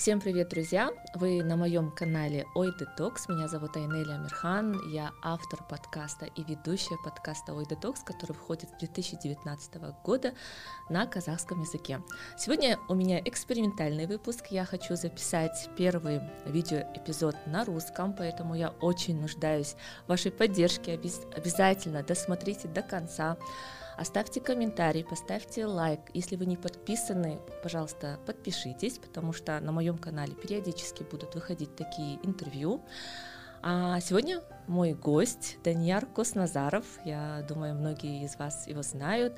Всем привет, друзья! Вы на моем канале Ой Детокс. Меня зовут Айнеля Амирхан. Я автор подкаста и ведущая подкаста Ой Детокс, который выходит с 2019 года на казахском языке. Сегодня у меня экспериментальный выпуск. Я хочу записать первый видеоэпизод на русском, поэтому я очень нуждаюсь в вашей поддержке. Обязательно досмотрите до конца. Оставьте комментарий, поставьте лайк. Если вы не подписаны, пожалуйста, подпишитесь, потому что на моем канале периодически будут выходить такие интервью. А сегодня мой гость Данияр Косназаров. Я думаю, многие из вас его знают.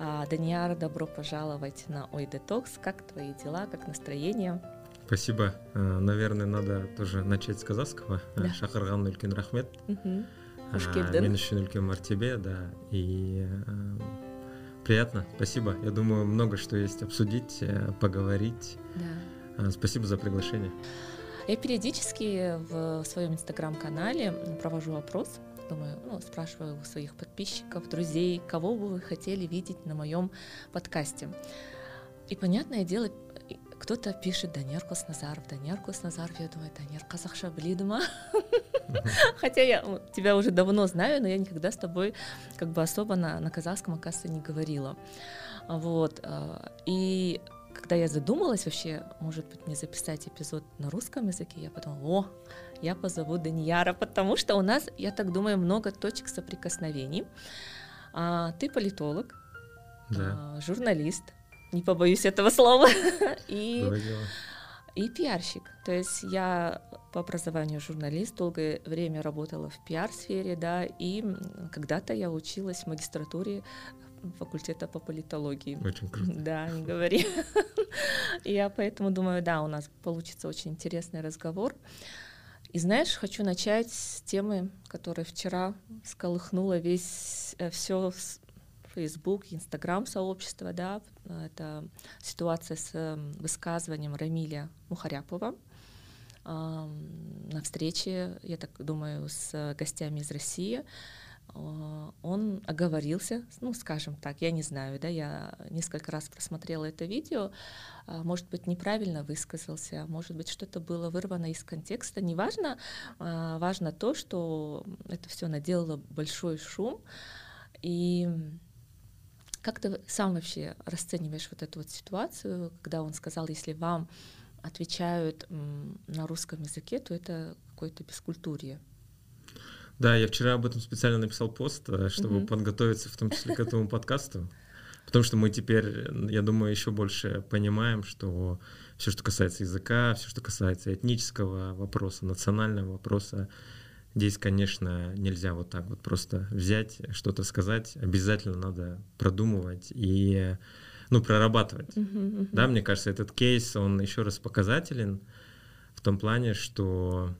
А, Данияр, добро пожаловать на Ой Детокс. Как твои дела, как настроение? Спасибо. А, наверное, надо тоже начать с казахского. Да. Шахарган рахмет. Угу. Келдің мен үшін үлкен мәртебе да и э, приятно спасибо. Я думаю много что есть обсудить э, поговорить. Да. Э, спасибо за приглашение. Я периодически в своем инстаграм-канале провожу опрос. Думаю, ну, спрашиваю у своих подписчиков, друзей, кого бы вы хотели видеть на моем подкасте. И понятное дело, кто-то пишет Данияр Косназаров, Данияр Косназаров, я думаю, Данияр қазақша біледі ма? Хотя я тебя уже давно знаю, но я никогда с тобой как бы особо на, на казахском, оказывается, не говорила. Вот. А, и когда я задумалась вообще, может быть, мне записать эпизод на русском языке, я подумала, о, я позову Данияра, потому что у нас, я так думаю, много точек соприкосновений. А, ты политолог, да. а, журналист, не побоюсь этого слова, и, и пиарщик. То есть я по образованию журналист, долгое время работала в пиар-сфере, да, и когда-то я училась в магистратуре факультета по политологии. Очень круто. Да, не говори. Я поэтому думаю, да, у нас получится очень интересный разговор. И знаешь, хочу начать с темы, которая вчера сколыхнула весь э, все Facebook, Instagram сообщество, да, это ситуация с эм, высказыванием Рамиля Мухаряпова на встрече, я так думаю, с гостями из России. А, он оговорился, ну, скажем так, я не знаю, да, я несколько раз просмотрела это видео, а, может быть, неправильно высказался, может быть, что-то было вырвано из контекста, неважно, а, важно то, что это все наделало большой шум, и как ты сам вообще расцениваешь вот эту вот ситуацию, когда он сказал, если вам отвечают на русском языке, то это какое-то бескультурье? Да, я вчера об этом специально написал пост, э, чтобы mm-hmm. подготовиться в том числе к этому подкасту. Потому что мы теперь, я думаю, еще больше понимаем, что все, что касается языка, все, что касается этнического вопроса, национального вопроса, Здесь, конечно, нельзя вот так вот просто взять, что-то сказать. Обязательно надо продумывать и ну, прорабатывать. Uh-huh, uh-huh. Да, мне кажется, этот кейс, он еще раз показателен в том плане, что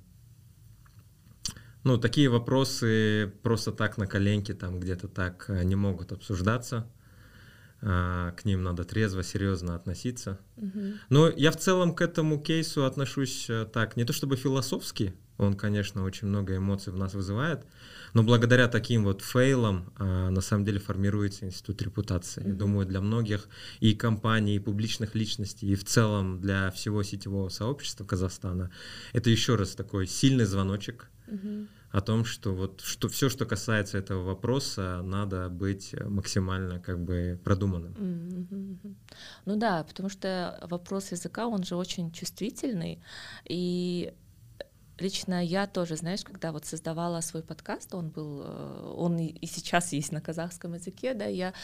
ну, такие вопросы просто так на коленке там где-то так э, не могут обсуждаться. А, к ним надо трезво, серьезно относиться. Uh-huh. Но я в целом к этому кейсу отношусь э, так, не то чтобы философски, он, конечно, очень много эмоций в нас вызывает, но благодаря таким вот фейлам а, на самом деле формируется институт репутации. Mm-hmm. Думаю, для многих и компаний, и публичных личностей, и в целом для всего сетевого сообщества Казахстана это еще раз такой сильный звоночек. Mm-hmm о том, что вот что все, что касается этого вопроса, надо быть максимально как бы продуманным. Mm-hmm. Ну да, потому что вопрос языка, он же очень чувствительный, и Лично я тоже, знаешь, когда вот создавала свой подкаст, он был, э, он и сейчас есть на казахском языке, да, я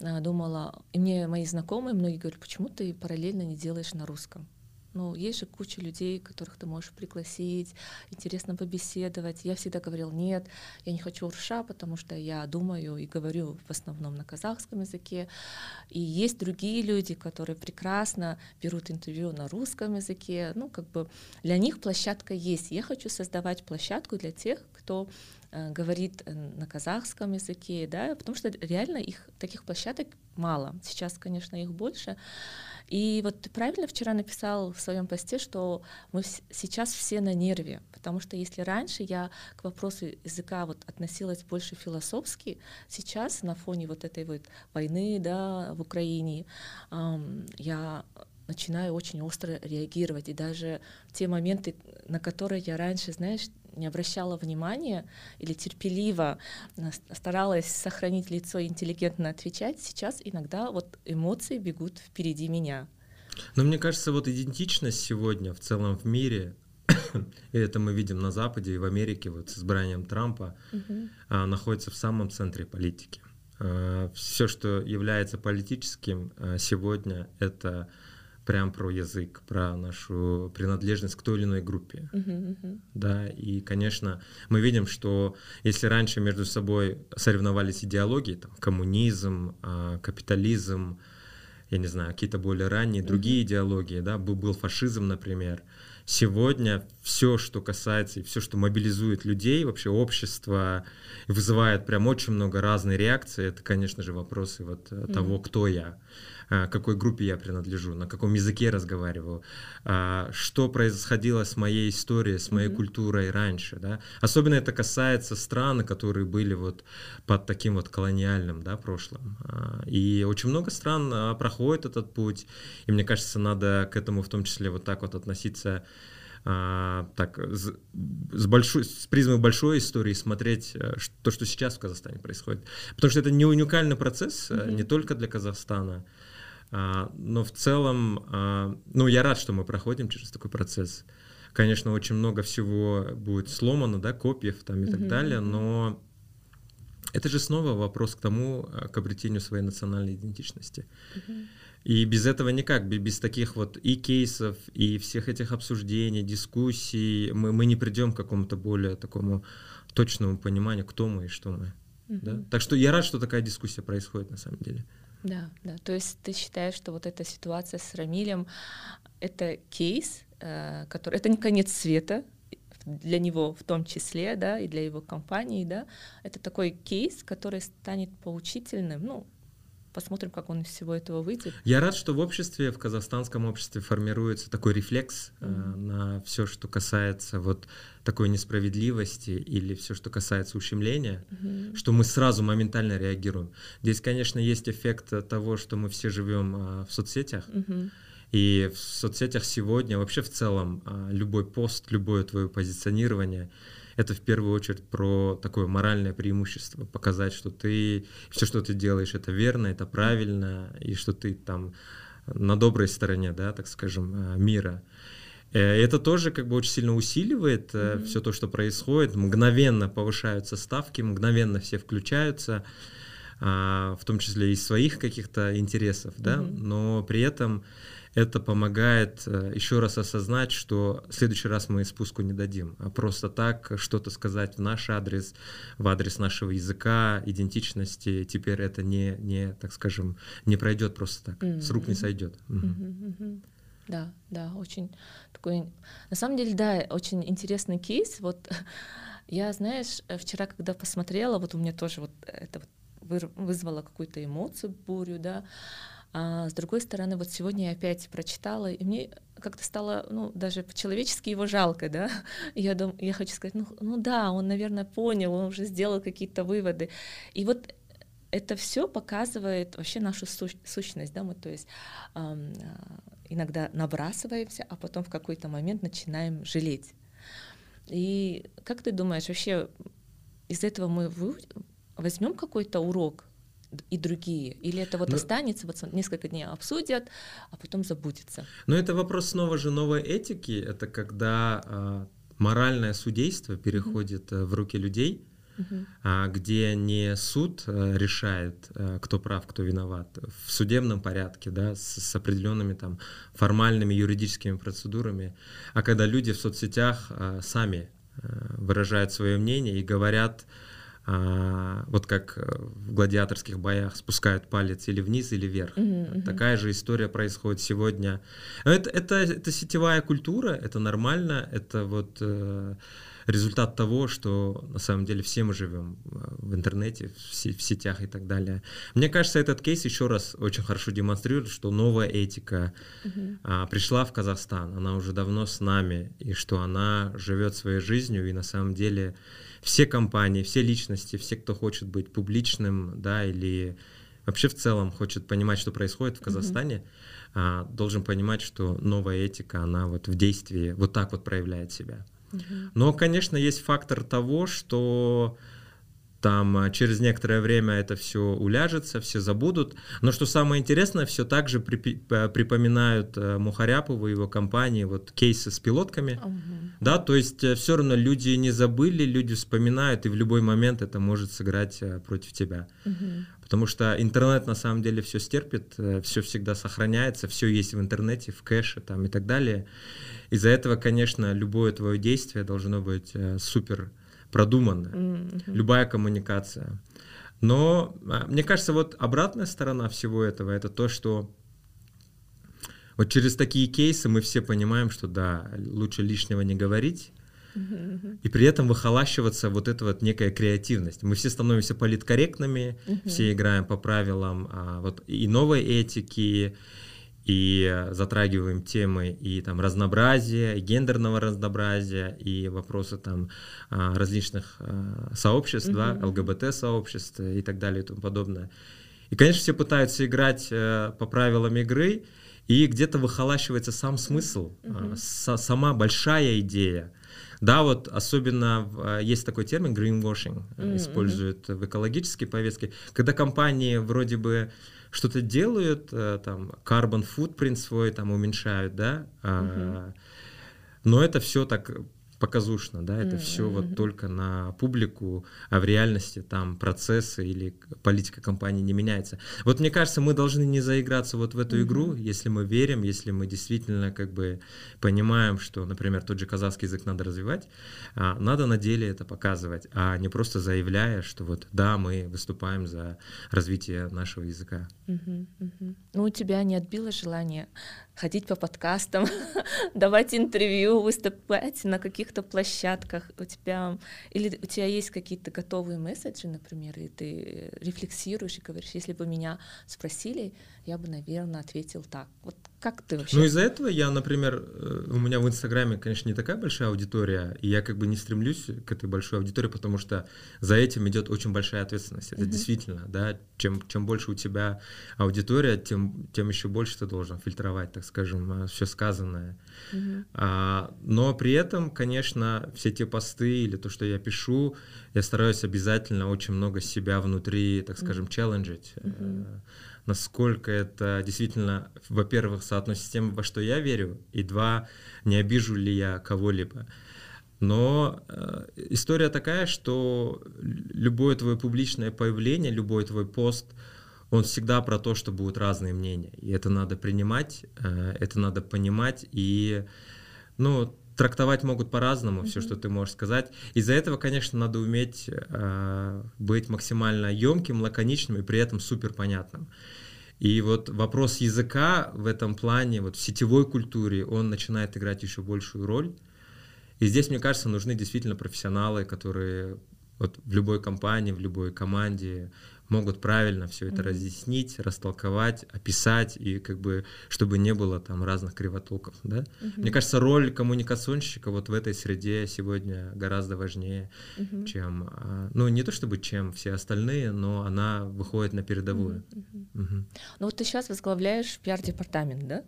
э, думала, и мне мои знакомые многие говорят, почему ты параллельно не делаешь на русском? Ну, есть же куча людей, которых ты можешь пригласить, интересно побеседовать. Я всегда говорил, нет, я не хочу урша, потому что я думаю и говорю в основном на казахском языке. И есть другие люди, которые прекрасно берут интервью на русском языке. Ну, как бы для них площадка есть. Я хочу создавать площадку для тех, кто э, говорит на казахском языке, да, потому что реально их таких площадок мало. Сейчас, конечно, их больше. И вот ты правильно вчера написал в своем посте, что мы сейчас все на нерве, потому что если раньше я к вопросу языка вот относилась больше философски, сейчас на фоне вот этой вот войны, да, в Украине, эм, я начинаю очень остро реагировать. И даже те моменты, на которые я раньше, знаешь, не обращала внимания или терпеливо э, старалась сохранить лицо и интеллигентно отвечать, сейчас иногда вот эмоции бегут впереди меня. Но мне кажется, вот идентичность сегодня в целом в мире, и это мы видим на Западе и в Америке вот с избранием Трампа, угу. находится в самом центре политики. А, Все, что является политическим а, сегодня, это прям про язык, про нашу принадлежность к той или иной группе. Uh-huh, uh-huh. Да, и, конечно, мы видим, что если раньше между собой соревновались идеологии, там, коммунизм, а, капитализм, я не знаю, какие-то более ранние другие uh-huh. идеологии, да, был, был фашизм, например, сегодня все, что касается, и все, что мобилизует людей, вообще общество, вызывает прям очень много разной реакции, это, конечно же, вопросы вот mm-hmm. того, кто я. А, какой группе я принадлежу, на каком языке разговариваю, а, что происходило с моей историей, с моей mm-hmm. культурой раньше, да. Особенно это касается стран, которые были вот под таким вот колониальным, да, прошлым. А, и очень много стран проходит этот путь, и мне кажется, надо к этому в том числе вот так вот относиться а, так с, с, большой, с призмой большой истории смотреть э, то, что сейчас в Казахстане происходит. Потому что это не уникальный процесс, mm-hmm. не только для Казахстана. А, но в целом, а, ну, я рад, что мы проходим через такой процесс. Конечно, очень много всего будет сломано, да, копьев там и так далее, но это же снова вопрос к тому, а, к обретению своей национальной идентичности. И без этого никак, без таких вот и кейсов, и всех этих обсуждений, дискуссий, мы, мы не придем к какому-то более такому точному пониманию, кто мы и что мы. Uh-huh. Да? Так что я рад, что такая дискуссия происходит на самом деле. Да, да. То есть ты считаешь, что вот эта ситуация с Рамилем — это кейс, э, который... Это не конец света, для него в том числе, да, и для его компании, да, это такой кейс, который станет поучительным, ну, Посмотрим, как он из всего этого выйдет. Я рад, что в обществе, в казахстанском обществе формируется такой рефлекс mm-hmm. э, на все, что касается вот такой несправедливости или все, что касается ущемления, mm-hmm. что мы сразу моментально реагируем. Здесь, конечно, есть эффект того, что мы все живем э, в соцсетях. Mm-hmm. И в соцсетях сегодня, вообще в целом, э, любой пост, любое твое позиционирование — это в первую очередь про такое моральное преимущество, показать, что ты все, что ты делаешь, это верно, это правильно, и что ты там на доброй стороне, да, так скажем, э, мира. Э, это тоже как бы очень сильно усиливает mm-hmm. все то, что происходит. Мгновенно повышаются ставки, мгновенно все включаются, а, в том числе из своих каких-то интересов, да, mm-hmm. но при этом это помогает э, еще раз осознать, что в следующий раз мы спуску не дадим, а просто так что-то сказать в наш адрес, в адрес нашего языка, идентичности, теперь это не, не так скажем, не пройдет просто так, mm-hmm. с рук не сойдет. Mm-hmm. Mm-hmm. Да, да, очень такой, на самом деле, да, очень интересный кейс. Вот я, знаешь, вчера, когда посмотрела, вот у меня тоже вот это вот вызвало какую-то эмоцию, бурю, да, а с другой стороны, вот сегодня я опять прочитала, и мне как-то стало, ну, даже по-человечески его жалко, да. Я, дум, я хочу сказать, ну, ну да, он, наверное, понял, он уже сделал какие-то выводы. И вот это все показывает вообще нашу сущность, да, мы, то есть эм, иногда набрасываемся, а потом в какой-то момент начинаем жалеть. И как ты думаешь, вообще из этого мы возьмем какой-то урок и другие? Или это вот ну, останется, вот несколько дней обсудят, а потом забудется? Ну, это вопрос снова же новой этики. Это когда а, моральное судейство переходит mm-hmm. в руки людей. А, где не суд а, решает, а, кто прав, кто виноват, в судебном порядке, да, с, с определенными там формальными юридическими процедурами, а когда люди в соцсетях сами выражают свое мнение и говорят а, вот как э, в гладиаторских боях спускают палец или вниз, или вверх. Uh-huh. Такая же история происходит сегодня. Это, это, это сетевая культура, это нормально, это вот э, результат того, что на самом деле все мы живем э, в интернете, в, сетях и так далее. Мне кажется, этот кейс еще раз очень хорошо демонстрирует, что новая этика uh-huh. а, пришла в Казахстан, она уже давно с нами, и что она живет своей жизнью, и на самом деле все компании, все личности, все, кто хочет быть публичным, да, или вообще в целом хочет понимать, что происходит в Казахстане, uh-huh. а, должен понимать, что новая этика, она вот в действии вот так вот проявляет себя. Но, конечно, есть фактор того, что там а, через некоторое время это все уляжется, все забудут. Но что самое интересное, все так же припоминают э, Мухаряпову и его компании вот кейсы с пилотками. Uh-huh. Да, то есть э, все равно люди не забыли, люди вспоминают, и в любой момент это может сыграть э, против тебя. Uh-huh. Потому что интернет на самом деле все стерпит, все всегда сохраняется, все есть в интернете, в кэше там и так далее. Из-за этого, конечно, любое твое действие должно быть э, супер продуманное, mm-hmm. любая коммуникация. Но э, мне кажется, вот обратная сторона всего этого это то, что вот через такие кейсы мы все понимаем, что да, лучше лишнего не говорить, и при этом выхолащиваться вот эта вот некая креативность. Мы все становимся политкорректными, все играем по правилам а, вот и новой этики, и затрагиваем темы и там разнообразия, и гендерного разнообразия, и вопросы там а, различных а, сообществ, mm-hmm. да, ЛГБТ-сообществ и так далее и тому подобное. И, конечно, все пытаются играть э, по правилам игры, и где-то выхолащивается сам смысл, mm-hmm. сама большая идея. Да, вот особенно есть такой термин greenwashing, mm-hmm. используют в экологической повестке, когда компании вроде бы что-то делают, э, там, carbon footprint свой там уменьшают, да, угу. но это все так показушно, да, это mm-hmm. все вот только на публику, а в реальности там процессы или политика компании не меняется. Вот мне кажется, мы должны не заиграться вот в эту mm-hmm. игру, если мы верим, если мы действительно как бы понимаем, что, например, тот же казахский язык надо развивать, а, надо на деле это показывать, а не просто заявляя, что вот да, мы выступаем за развитие нашего языка. Mm-hmm. Mm-hmm. Ну, у тебя не отбило желание ходить по подкастам, давать интервью, выступать на каких-то площадках. У тебя или у тебя есть какие-то готовые месседжи, например, и ты рефлексируешь и говоришь, если бы меня спросили, я бы, наверное, ответил так. Вот как ты вообще? Ну, из-за этого я, например, э, у меня в Инстаграме, конечно, не такая большая аудитория, и я как бы не стремлюсь к этой большой аудитории, потому что за этим идет очень большая ответственность. Это mm-hmm. действительно, да, чем, чем больше у тебя аудитория, тем, тем еще больше ты должен фильтровать, так скажем, э, все сказанное. Mm-hmm. А, но при этом, конечно, все те посты или то, что я пишу, я стараюсь обязательно очень много себя внутри, так скажем, mm-hmm. челленджить. Mm-hmm насколько это действительно, во-первых, соотносится с тем, во что я верю, и два, не обижу ли я кого-либо. Но э, история такая, что любое твое публичное появление, любой твой пост, он всегда про то, что будут разные мнения. И это надо принимать, э, это надо понимать. И, ну, трактовать могут по-разному mm-hmm. все, что ты можешь сказать. Из-за этого, конечно, надо уметь э, быть максимально емким, лаконичным и при этом супер понятным. И вот вопрос языка в этом плане, вот в сетевой культуре, он начинает играть еще большую роль. И здесь, мне кажется, нужны действительно профессионалы, которые вот в любой компании, в любой команде могут правильно все это mm-hmm. разъяснить, растолковать, описать, и как бы, чтобы не было там разных кривотолков, да. Mm-hmm. Мне кажется, роль коммуникационщика вот в этой среде сегодня гораздо важнее, mm-hmm. чем, а, ну, не то чтобы чем все остальные, но она выходит на передовую. Mm-hmm. Mm-hmm. Ну вот ты сейчас возглавляешь пиар-департамент, да?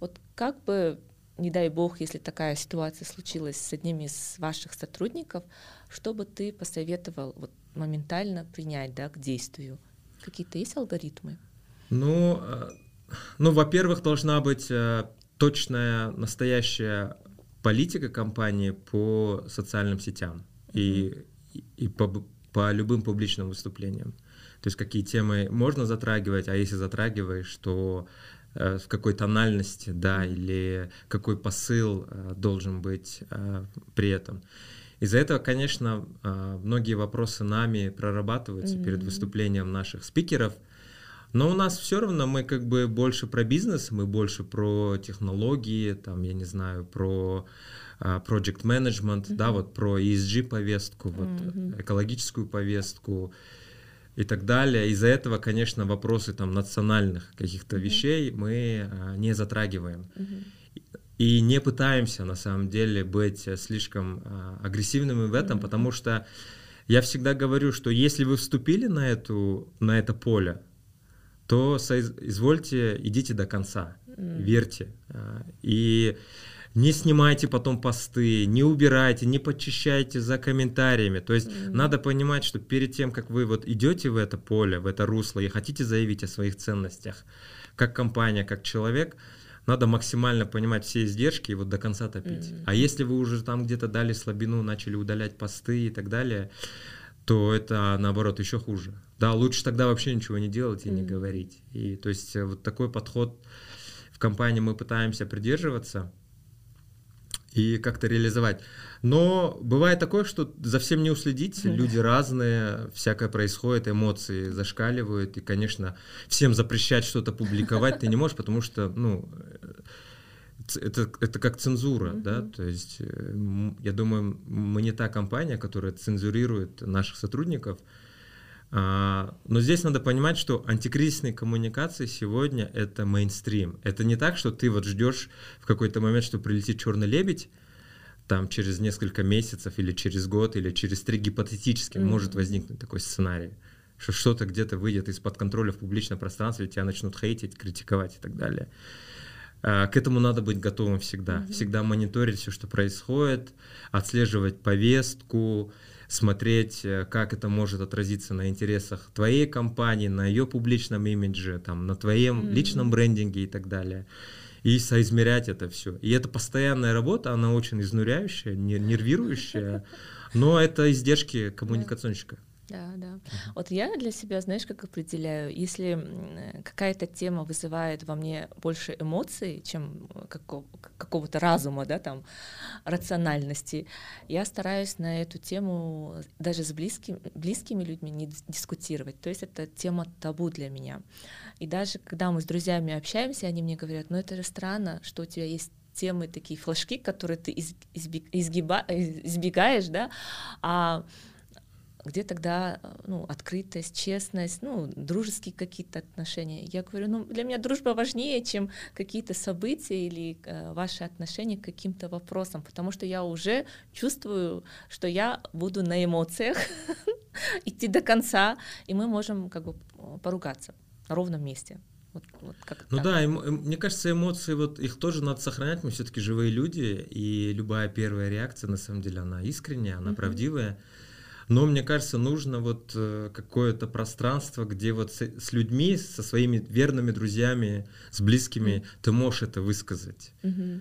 Вот как бы не дай бог, если такая ситуация случилась с одним из ваших сотрудников, что бы ты посоветовал вот моментально принять да, к действию? Какие-то есть алгоритмы? Ну, э, ну во-первых, должна быть э, точная, настоящая политика компании по социальным сетям mm-hmm. и, и по, по любым публичным выступлениям. То есть какие темы можно затрагивать, а если затрагиваешь, то э, в какой тональности, да, или какой посыл должен быть при этом. Из-за этого, конечно, а, многие вопросы нами прорабатываются mm-hmm. перед выступлением наших спикеров. Но у нас все равно мы как бы больше про бизнес, мы больше про технологии, там, я не знаю, про uh, project management, mm-hmm. да, вот про ESG повестку, вот mm-hmm. экологическую повестку и так далее. Из-за этого, конечно, вопросы там национальных каких-то mm-hmm. вещей мы uh, не затрагиваем. Mm-hmm. И не пытаемся на самом деле быть слишком uh, агрессивными в этом, mm-hmm. потому что я всегда говорю, что если вы вступили на, эту, на это поле, то извольте, идите до конца, mm. верьте. А, и не снимайте потом посты, не убирайте, не подчищайте за комментариями. То есть mm. надо понимать, что перед тем, как вы вот идете в это поле, в это русло и хотите заявить о своих ценностях, как компания, как человек, надо максимально понимать все издержки и вот до конца топить. Mm-hmm. А если вы уже там где-то дали слабину, начали удалять посты и так далее, то это наоборот еще хуже. Да, лучше тогда вообще ничего не делать и mm-hmm. не говорить. И то есть э, вот такой подход в компании мы пытаемся придерживаться и как-то реализовать. Но бывает такое, что за всем не уследить, люди разные, всякое происходит, эмоции зашкаливают, и, конечно, всем запрещать что-то публиковать ты не можешь, потому что, ну, это, это как цензура, mm-hmm. да, то есть э, я думаю, мы не та компания, которая цензурирует наших сотрудников, но здесь надо понимать, что антикризисные коммуникации сегодня это мейнстрим. Это не так, что ты вот ждешь в какой-то момент, что прилетит черный лебедь, там через несколько месяцев или через год или через три гипотетически mm-hmm. может возникнуть такой сценарий, что что-то где-то выйдет из-под контроля в публичном пространстве, тебя начнут хейтить, критиковать и так далее. А, к этому надо быть готовым всегда. Mm-hmm. Всегда мониторить все, что происходит, отслеживать повестку, смотреть, э, как это может отразиться на интересах твоей компании, на ее публичном имидже, там, на твоем mm-hmm. личном брендинге и так далее. И соизмерять это все. И это постоянная работа, она очень изнуряющая, нервирующая, но это издержки коммуникационщика. Да, да. Uh-huh. Вот я для себя, знаешь, как определяю, если какая-то тема вызывает во мне больше эмоций, чем какого- какого-то разума, да, там, рациональности, я стараюсь на эту тему даже с близким, близкими людьми не дискутировать. То есть это тема табу для меня. И даже когда мы с друзьями общаемся, они мне говорят, ну это же странно, что у тебя есть темы, такие флажки, которые ты изгиба, избегаешь, да, а где тогда ну, открытость, честность, ну, дружеские какие-то отношения. Я говорю, ну, для меня дружба важнее, чем какие-то события или э, ваши отношения к каким-то вопросам, потому что я уже чувствую, что я буду на эмоциях идти до конца, и мы можем как бы поругаться на ровном месте. Вот, вот как ну так. да, эмо, эм, мне кажется, эмоции, вот их тоже надо сохранять, мы все-таки живые люди, и любая первая реакция, на самом деле, она искренняя, она mm-hmm. правдивая. Но мне кажется, нужно вот э, какое-то пространство, где вот с, людьми, со своими верными друзьями, с близкими, ты можешь это высказать. Mm-hmm.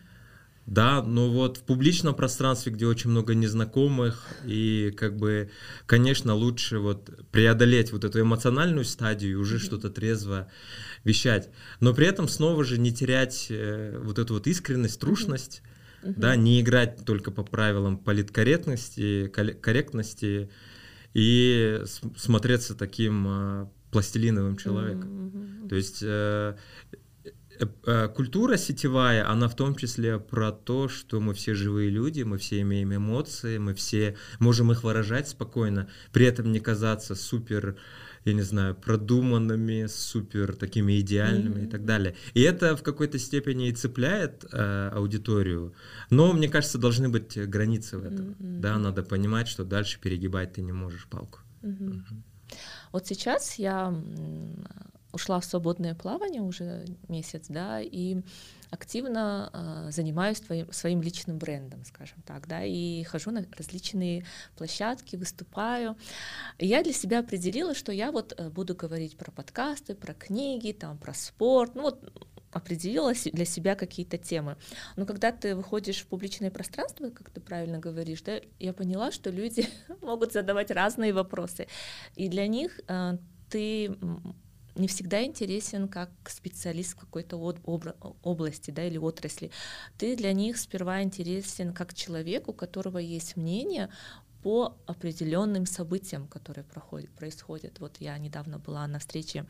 Да, но вот в публичном пространстве, где очень много незнакомых, и как бы, конечно, лучше вот преодолеть вот эту эмоциональную стадию и уже что-то трезво вещать. Но при этом снова же не терять э, вот эту вот искренность, трушность, угу. да, не играть только по правилам политкорректности, корректности и смотреться таким а, пластилиновым человеком. Угу. То есть э, культура сетевая, она в том числе про то, что мы все живые люди, мы все имеем эмоции, мы все можем их выражать спокойно, при этом не казаться супер я не знаю, продуманными, супер такими идеальными mm-hmm. и так далее. И это в какой-то степени и цепляет э, аудиторию, но мне кажется, должны быть границы в этом. Mm-hmm. Да, надо понимать, что дальше перегибать ты не можешь палку. Mm-hmm. Mm-hmm. Вот сейчас я ушла в свободное плавание уже месяц, да, и активно э, занимаюсь твоим, своим личным брендом, скажем так, да, и хожу на различные площадки, выступаю. И я для себя определила, что я вот э, буду говорить про подкасты, про книги, там, про спорт, ну вот определила для себя какие-то темы. Но когда ты выходишь в публичное пространство, как ты правильно говоришь, да, я поняла, что люди могут задавать разные вопросы, и для них э, ты не всегда интересен как специалист в какой-то области да, или отрасли. Ты для них сперва интересен как человек, у которого есть мнение по определенным событиям, которые проходят, происходят. Вот я недавно была на встрече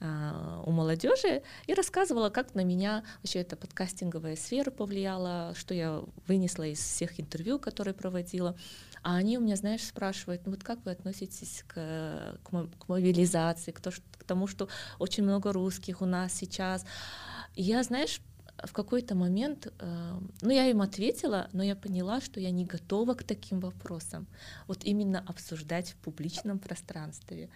э, у молодежи и рассказывала, как на меня вообще эта подкастинговая сфера повлияла, что я вынесла из всех интервью, которые проводила. А они у меня, знаешь, спрашивают, ну вот как вы относитесь к, к, к мобилизации, к, то, к тому, что очень много русских у нас сейчас. И я, знаешь, в какой-то момент, э, ну, я им ответила, но я поняла, что я не готова к таким вопросам. Вот именно обсуждать в публичном пространстве.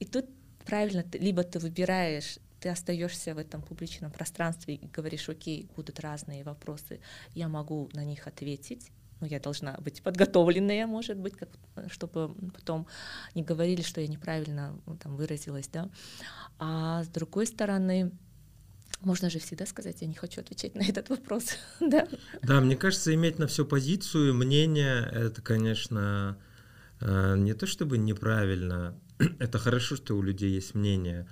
И тут правильно, ты, либо ты выбираешь ты остаешься в этом публичном пространстве и говоришь, окей, будут разные вопросы, я могу на них ответить, ну, я должна быть подготовленная, может быть, как, чтобы потом не говорили, что я неправильно ну, там, выразилась, да. А с другой стороны, можно же всегда сказать, я не хочу отвечать на этот вопрос, да? Да, мне кажется, иметь на все позицию, мнение, это, конечно, э, не то чтобы неправильно, это хорошо, что у людей есть мнение,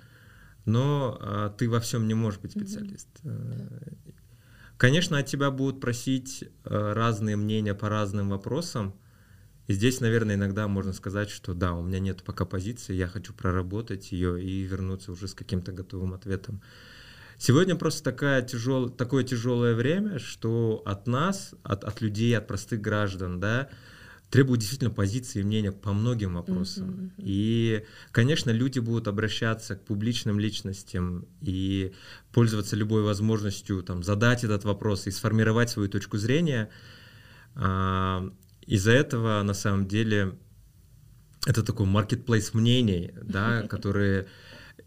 но а, ты во всем не можешь быть специалист. Mm-hmm. Конечно, от тебя будут просить э, разные мнения по разным вопросам. И здесь, наверное, иногда можно сказать, что да, у меня нет пока позиции, я хочу проработать ее и вернуться уже с каким-то готовым ответом. Сегодня просто такая тяжел, такое тяжелое время, что от нас, от, от людей, от простых граждан, да, требует действительно позиции и мнения по многим вопросам. Mm-hmm. И, конечно, люди будут обращаться к публичным личностям и пользоваться любой возможностью там, задать этот вопрос и сформировать свою точку зрения. А, из-за этого, на самом деле, это такой маркетплейс мнений, да, которые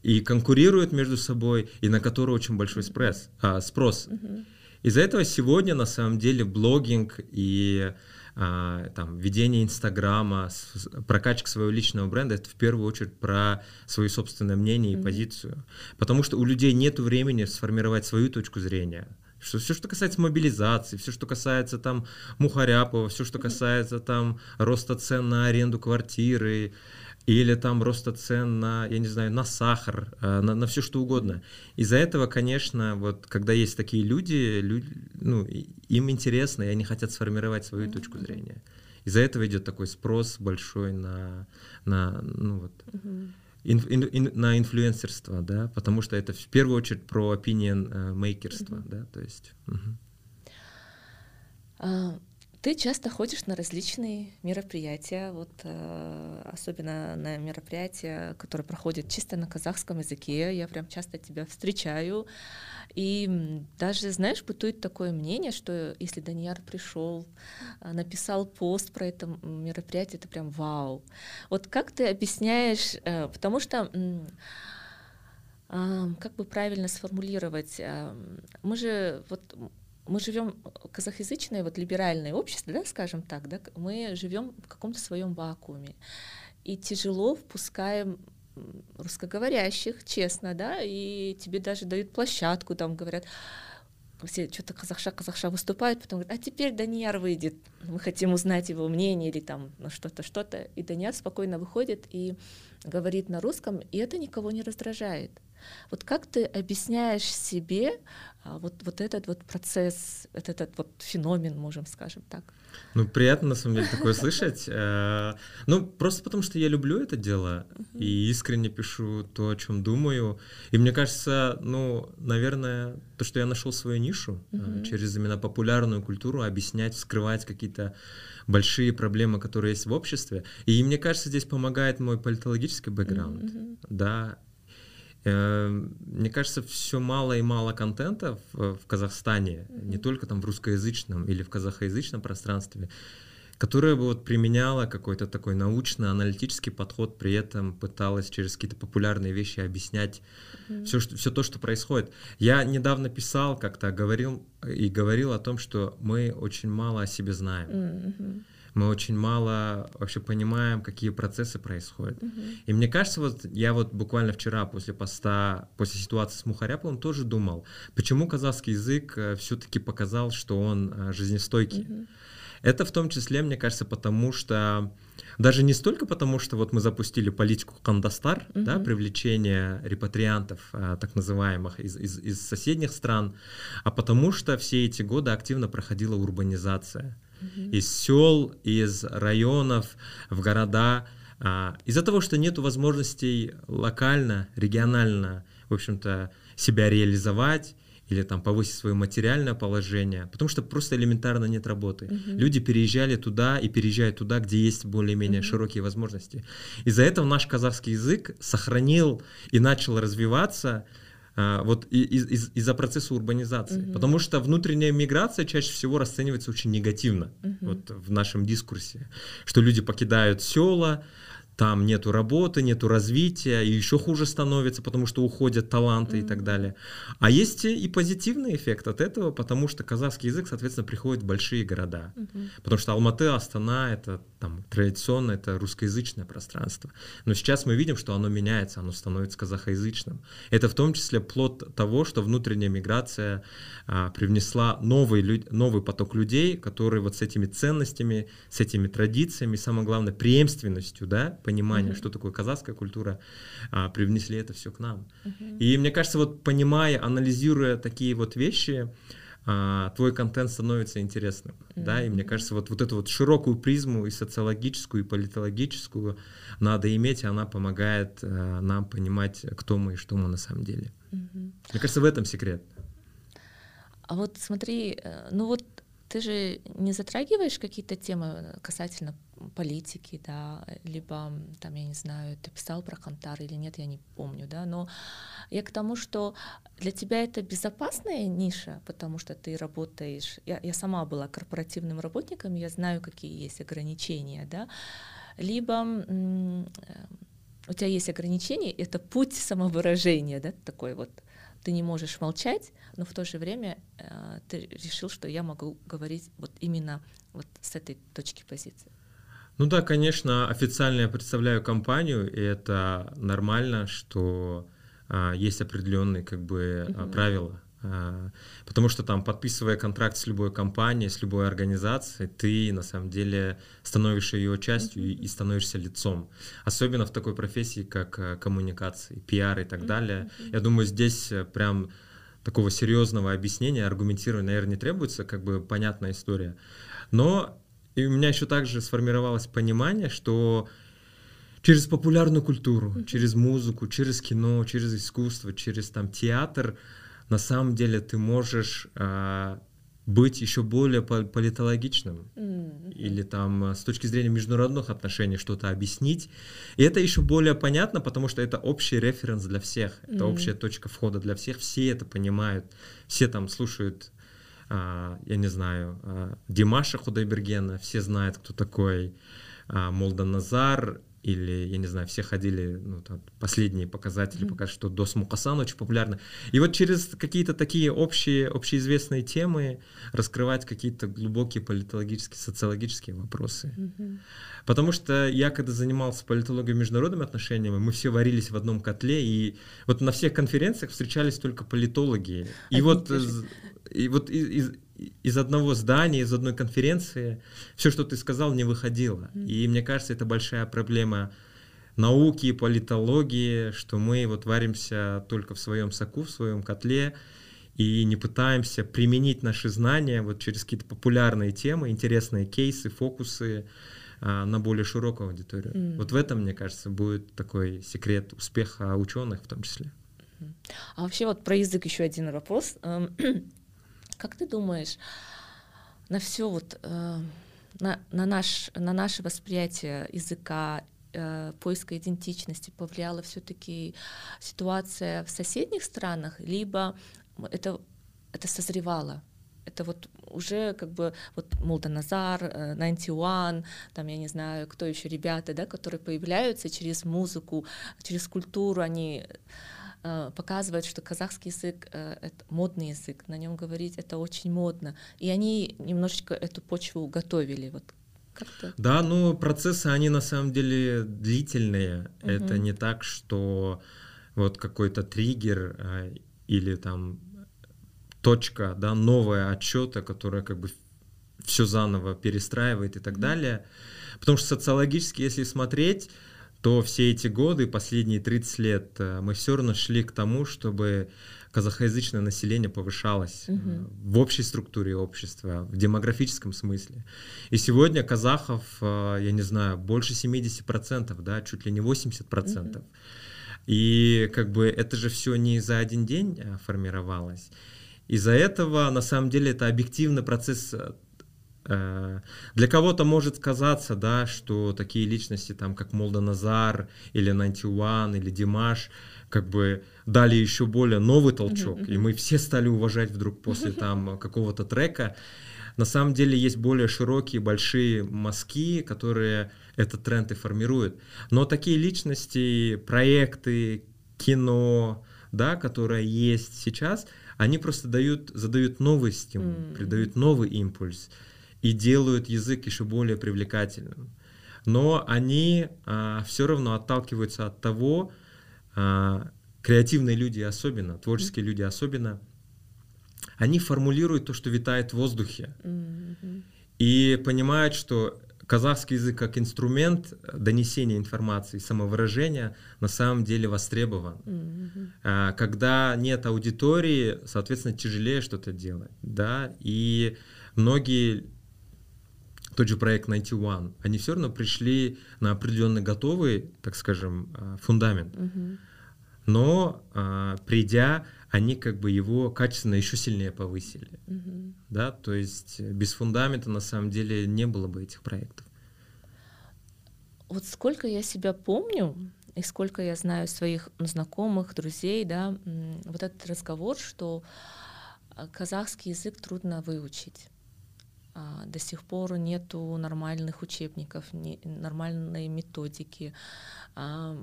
и конкурируют между собой, и на которые очень большой спресс, а, спрос. Из-за этого сегодня на самом деле блогинг и а, там, ведение Инстаграма, прокачка своего личного бренда, это в первую очередь про свое собственное мнение и mm-hmm. позицию. Потому что у людей нет времени сформировать свою точку зрения. Что все, что касается мобилизации, все, что касается там Мухаряпова, все, что касается там роста цен на аренду квартиры, или там роста цен на, я не знаю, на сахар, э, на, на все что угодно. Из-за этого, конечно, вот когда есть такие люди, люди ну, им интересно, и они хотят сформировать свою mm-hmm. точку зрения. Из-за этого идет такой спрос большой на, на ну вот, mm-hmm. ин, ин, ин, на инфлюенсерство, да, потому что это в первую очередь про opinion э, мейкерство, mm-hmm. да, то есть. Mm-hmm. Uh ты часто ходишь на различные мероприятия, вот э, особенно на мероприятия, которые проходят чисто на казахском языке. Я прям часто тебя встречаю. И даже, знаешь, бытует такое мнение, что если Данияр пришел, э, написал пост про это мероприятие, это прям вау. Вот как ты объясняешь, э, потому что как бы правильно сформулировать? Мы же вот мы живем казахязычное, вот либеральное общество, да, скажем так, да, мы живем в каком-то своем вакууме. И тяжело впускаем русскоговорящих, честно, да, и тебе даже дают площадку, там говорят, все что-то казахша, казахша выступают, потом говорят, а теперь Данияр выйдет, мы хотим узнать его мнение или там ну, что-то, что-то. И Данияр спокойно выходит и говорит на русском, и это никого не раздражает. Вот как ты объясняешь себе а, вот, вот этот вот процесс, этот, этот вот феномен, можем скажем так? Ну, приятно на самом деле такое слышать. Э, ну, просто потому что я люблю это дело и искренне пишу то, о чем думаю. И мне кажется, ну, наверное, то, что я нашел свою нишу э, через именно популярную культуру, объяснять, вскрывать какие-то большие проблемы, которые есть в обществе. И мне кажется, здесь помогает мой политологический бэкграунд, да, мне кажется, все мало и мало контента в, в Казахстане, mm-hmm. не только там в русскоязычном или в казахоязычном пространстве, которое бы вот применяло какой-то такой научно-аналитический подход, при этом пыталась через какие-то популярные вещи объяснять mm-hmm. все, что, все то, что происходит. Я недавно писал, как-то говорил и говорил о том, что мы очень мало о себе знаем. Mm-hmm мы очень мало вообще понимаем, какие процессы происходят. Угу. И мне кажется, вот я вот буквально вчера после поста, после ситуации с Мухаряповым тоже думал, почему казахский язык э, все-таки показал, что он э, жизнестойкий. Угу. Это в том числе, мне кажется, потому что даже не столько потому, что вот мы запустили политику Кандастар, угу. да, привлечение репатриантов, а, так называемых, из, из, из соседних стран, а потому что все эти годы активно проходила урбанизация. Угу. Из сел, из районов в города. А, из-за того, что нет возможностей локально, регионально, в общем-то, себя реализовать, или там повысить свое материальное положение, потому что просто элементарно нет работы. Uh-huh. Люди переезжали туда и переезжают туда, где есть более-менее uh-huh. широкие возможности. Из-за этого наш казахский язык сохранил и начал развиваться а, вот из- из- из-за процесса урбанизации. Uh-huh. Потому что внутренняя миграция чаще всего расценивается очень негативно uh-huh. вот в нашем дискурсе, что люди покидают села, там нету работы, нету развития, и еще хуже становится, потому что уходят таланты mm-hmm. и так далее. А есть и позитивный эффект от этого, потому что казахский язык, соответственно, приходит в большие города. Mm-hmm. Потому что Алматы, Астана — это там традиционно это русскоязычное пространство. Но сейчас мы видим, что оно меняется, оно становится казахоязычным. Это в том числе плод того, что внутренняя миграция а, привнесла новый, новый поток людей, которые вот с этими ценностями, с этими традициями, самое главное, преемственностью, да, понимания, mm-hmm. что такое казахская культура, а, привнесли это все к нам. Mm-hmm. И мне кажется, вот понимая, анализируя такие вот вещи, а, твой контент становится интересным, mm-hmm. да, и мне кажется, вот, вот эту вот широкую призму и социологическую, и политологическую надо иметь, и она помогает а, нам понимать, кто мы и что мы на самом деле. Mm-hmm. Мне кажется, в этом секрет. А вот смотри, э, ну вот ты же не затрагиваешь какие-то темы касательно политики, да, либо там, я не знаю, ты писал про Хантар или нет, я не помню, да, но я к тому, что для тебя это безопасная ниша, потому что ты работаешь, я, я сама была корпоративным работником, я знаю, какие есть ограничения, да, либо э, у тебя есть ограничения, это путь самовыражения, да, такой вот, ты не можешь молчать, но в то же время э, ты решил, что я могу говорить вот именно вот с этой точки позиции. Ну да, конечно, официально я представляю компанию, и это нормально, что а, есть определенные как бы угу. правила. А, потому что там, подписывая контракт с любой компанией, с любой организацией, ты на самом деле становишься ее частью mm-hmm. и, и становишься лицом. Особенно в такой профессии, как а, коммуникации, пиар и так mm-hmm. далее. Я думаю, здесь э, прям такого серьезного объяснения, аргументирования, наверное, не требуется, как бы понятная история. Но и у меня еще также сформировалось понимание, что через популярную культуру, mm-hmm. через музыку, через кино, через искусство, через там театр, на самом деле ты можешь а, быть еще более политологичным mm-hmm. или там а, с точки зрения международных отношений что-то объяснить. И это еще более понятно, потому что это общий референс для всех, это mm-hmm. общая точка входа для всех, все это понимают, все там слушают а, я не знаю, а, Димаша Худайбергена, все знают, кто такой а, Молдан Назар, или, я не знаю, все ходили, ну, там, последние показатели mm-hmm. покажут, что Дос Мукасан очень популярны. И вот через какие-то такие общие, общеизвестные темы раскрывать какие-то глубокие политологические, социологические вопросы. Mm-hmm. Потому что я, когда занимался политологией и международными отношениями, мы все варились в одном котле, и вот на всех конференциях встречались только политологи. И Одни вот, и вот из, из одного здания, из одной конференции все, что ты сказал, не выходило. Mm-hmm. И мне кажется, это большая проблема науки, политологии, что мы вот варимся только в своем соку, в своем котле, и не пытаемся применить наши знания вот через какие-то популярные темы, интересные кейсы, фокусы а, на более широкую аудиторию. Mm. Вот в этом, мне кажется, будет такой секрет успеха ученых в том числе. А вообще вот про язык еще один вопрос. Как ты думаешь, на все вот э, на, на, наш, на наше восприятие языка, э, поиска идентичности повлияла все-таки ситуация в соседних странах, либо это, это созревало? Это вот уже как бы вот Молданазар, э, One, там я не знаю, кто еще ребята, да, которые появляются через музыку, через культуру, они показывает, что казахский язык э, — это модный язык, на нем говорить это очень модно. И они немножечко эту почву готовили. Вот как-то. Да, ну процессы, они на самом деле длительные. Угу. Это не так, что вот какой-то триггер э, или там точка, да, новая отчета, которая как бы все заново перестраивает и так далее. Потому что социологически, если смотреть, то все эти годы, последние 30 лет, э, мы все равно шли к тому, чтобы казахоязычное население повышалось угу. в общей структуре общества, в демографическом смысле. И сегодня казахов, э, я не знаю, больше 70%, да, чуть ли не 80%. Угу. И как бы это же все не за один день формировалось. Из-за этого, на самом деле, это объективный процесс для кого-то может казаться, да, что такие личности, там, как Молда Назар или Нантиуан или Димаш, как бы дали еще более новый толчок, uh-huh. и мы все стали уважать вдруг после там какого-то трека. На самом деле есть более широкие, большие мазки, которые этот тренд и формируют. Но такие личности, проекты, кино, да, которые есть сейчас, они просто дают, задают новый стимул, mm-hmm. придают новый импульс и делают язык еще более привлекательным. Но они а, все равно отталкиваются от того, а, креативные люди особенно, творческие люди особенно, они формулируют то, что витает в воздухе. Mm-hmm. И понимают, что казахский язык как инструмент донесения информации, самовыражения на самом деле востребован. Mm-hmm. А, когда нет аудитории, соответственно, тяжелее что-то делать. Да? И многие тот же проект 91, они все равно пришли на определенный готовый, так скажем, а, фундамент. Угу. Но а, придя, они как бы его качественно еще сильнее повысили. Угу. Да, то есть без фундамента на самом деле не было бы этих проектов. Вот сколько я себя помню, и сколько я знаю своих знакомых, друзей, да, вот этот разговор, что а, казахский язык трудно выучить. А, до сих пор нету нормальных учебников, нормальной методики, а,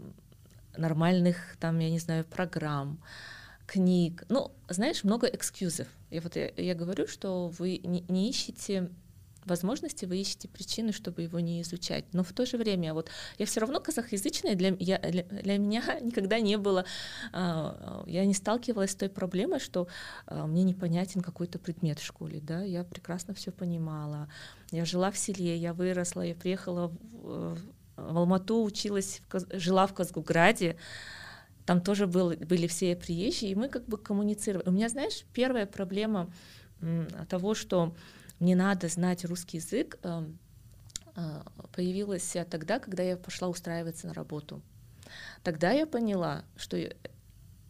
нормальных там, я не знаю, программ, книг. Ну, знаешь, много экскьюзов. И вот я, я говорю, что вы не, не ищете возможности, вы ищете причины, чтобы его не изучать. Но в то же время, вот я все равно казахоязычная, для, я, для, для меня никогда не было, а, я не сталкивалась с той проблемой, что а, мне непонятен какой-то предмет в школе, да, я прекрасно все понимала. Я жила в селе, я выросла, я приехала в, в Алмату, училась, в, жила в Казгуграде, там тоже был, были все приезжие, и мы как бы коммуницировали. У меня, знаешь, первая проблема того, что мне надо знать русский язык, эм, э, появилась тогда, когда я пошла устраиваться на работу. Тогда я поняла, что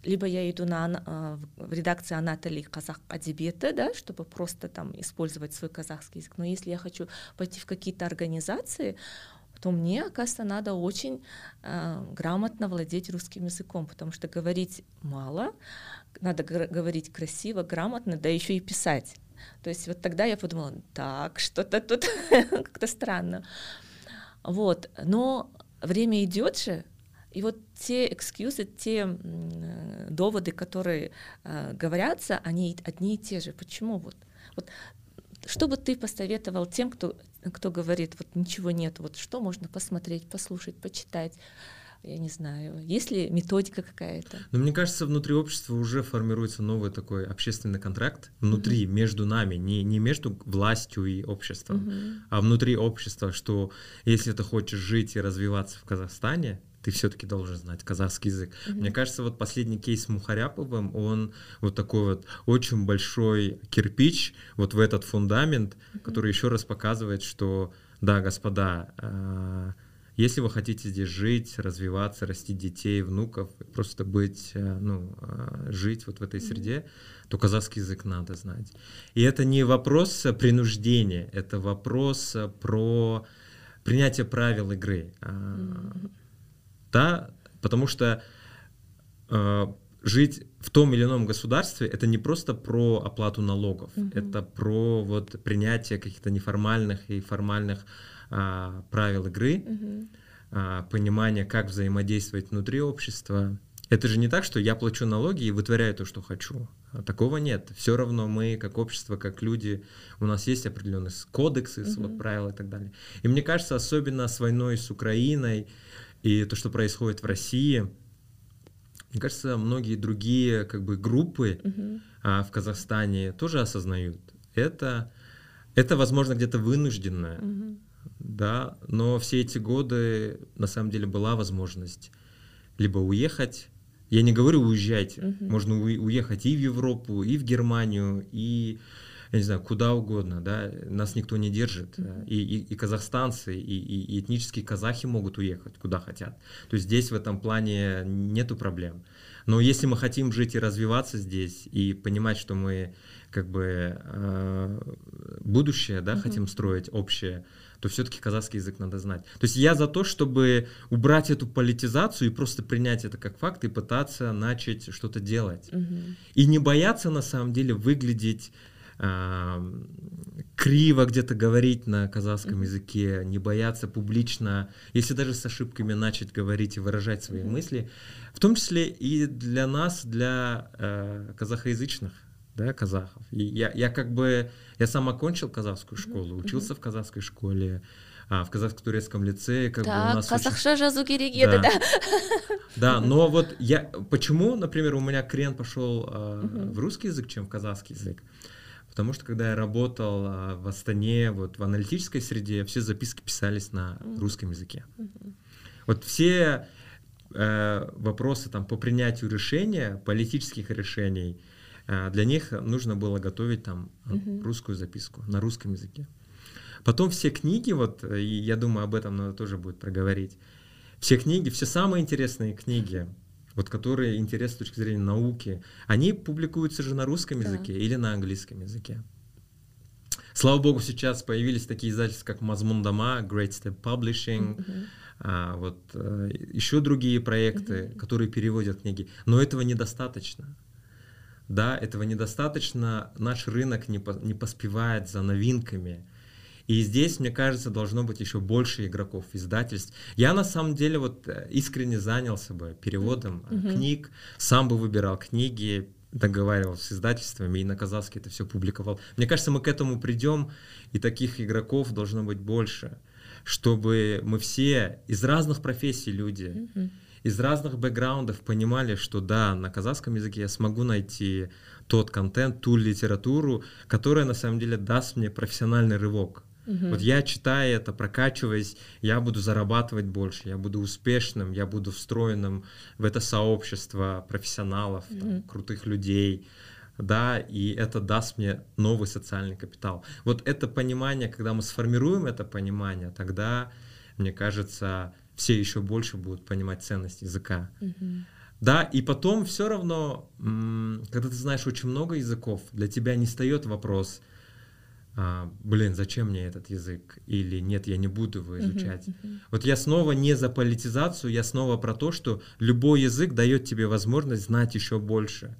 либо я иду на, э, в редакции Анатолии казах адибеты, да, чтобы просто там использовать свой казахский язык. Но если я хочу пойти в какие-то организации, то мне, оказывается, надо очень э, грамотно владеть русским языком, потому что говорить мало, надо говорить красиво, грамотно, да еще и писать. То есть вот тогда я подумала, так, что-то тут как-то странно. Вот, но время идет же, и вот те экскьюзы, те доводы, которые э, говорятся, они одни и те же. Почему вот? Вот что бы ты посоветовал тем, кто, кто говорит, вот ничего нет, вот что можно посмотреть, послушать, почитать? Я не знаю, есть ли методика какая-то? Но мне кажется, внутри общества уже формируется новый такой общественный контракт внутри, uh-huh. между нами, не, не между властью и обществом, uh-huh. а внутри общества, что если ты хочешь жить и развиваться в Казахстане, ты все-таки должен знать казахский язык. Mm-hmm. Мне кажется, вот последний кейс с Мухаряповым, он вот такой вот очень большой кирпич вот в этот фундамент, mm-hmm. который еще раз показывает, что да, господа, э- если вы хотите здесь жить, развиваться, растить детей, внуков, просто быть, э, ну, э, жить вот в этой среде, то казахский язык надо знать. И это не вопрос принуждения, это вопрос про принятие правил игры. Mm-hmm. Да, потому что э, жить в том или ином государстве это не просто про оплату налогов, это про вот принятие каких-то неформальных и формальных а, правил игры, угу. а, понимание, как взаимодействовать внутри общества. Это же не так, что я плачу налоги и вытворяю то, что хочу. А такого нет. Все равно мы, как общество, как люди, у нас есть определенные кодексы, угу. вот, правила и так далее. И мне кажется, особенно с войной с Украиной и то, что происходит в России, мне кажется, многие другие как бы группы угу. а, в Казахстане тоже осознают это Это, возможно, где-то вынужденное, угу. Да, но все эти годы на самом деле была возможность либо уехать, я не говорю уезжайте, угу. можно уехать и в Европу, и в Германию, и я не знаю, куда угодно, да, нас никто не держит, mm-hmm. и, и, и казахстанцы, и, и, и этнические казахи могут уехать куда хотят. То есть здесь в этом плане нету проблем. Но если мы хотим жить и развиваться здесь, и понимать, что мы как бы э, будущее, да, mm-hmm. хотим строить общее, то все-таки казахский язык надо знать. То есть я за то, чтобы убрать эту политизацию и просто принять это как факт и пытаться начать что-то делать. Mm-hmm. И не бояться на самом деле выглядеть криво где-то говорить на казахском mm-hmm. языке, не бояться публично, если даже с ошибками начать говорить и выражать свои mm-hmm. мысли, в том числе и для нас, для э, казахоязычных, да, казахов. И я, я как бы, я сам окончил казахскую школу, учился в казахской школе, а, в казахско-турецком лицее, как так, бы у нас казахша очень... жазу керек да. да. Да, но вот я, почему, например, у меня крен пошел э, в русский язык, чем в казахский язык? Потому что когда я работал а, в Астане, вот в аналитической среде, все записки писались на русском языке. Вот все э, вопросы там по принятию решения, политических решений, э, для них нужно было готовить там русскую записку на русском языке. Потом все книги, вот, и я думаю, об этом надо тоже будет проговорить. Все книги, все самые интересные книги, вот которые интересны с точки зрения науки, они публикуются же на русском да. языке или на английском языке. Слава богу, сейчас появились такие издательства, как Мазмундама, Great Step Publishing, mm-hmm. а, вот а, э, еще другие проекты, mm-hmm. которые переводят книги. Но этого недостаточно. Да, этого недостаточно. Наш рынок не, по, не поспевает за новинками. И здесь, мне кажется, должно быть еще больше игроков, издательств. Я на самом деле вот э, искренне занялся бы переводом mm-hmm. книг, сам бы выбирал книги, договаривался с издательствами и на казахский это все публиковал. Мне кажется, мы к этому придем, и таких игроков должно быть больше, чтобы мы все из разных профессий люди, mm-hmm. Из разных бэкграундов понимали, что да, на казахском языке я смогу найти тот контент, ту литературу, которая на самом деле даст мне профессиональный рывок. Угу. Вот я читая это, прокачиваясь, я буду зарабатывать больше, я буду успешным, я буду встроенным в это сообщество профессионалов, угу. там, крутых людей, да, и это даст мне новый социальный капитал. Вот это понимание, когда мы сформируем это понимание, тогда, мне кажется, все еще больше будут понимать ценность языка. Угу. Да, и потом все равно, когда ты знаешь очень много языков, для тебя не встает вопрос, а, блин, зачем мне этот язык? Или нет, я не буду его изучать. Uh-huh, uh-huh. Вот я снова не за политизацию, я снова про то, что любой язык дает тебе возможность знать еще больше,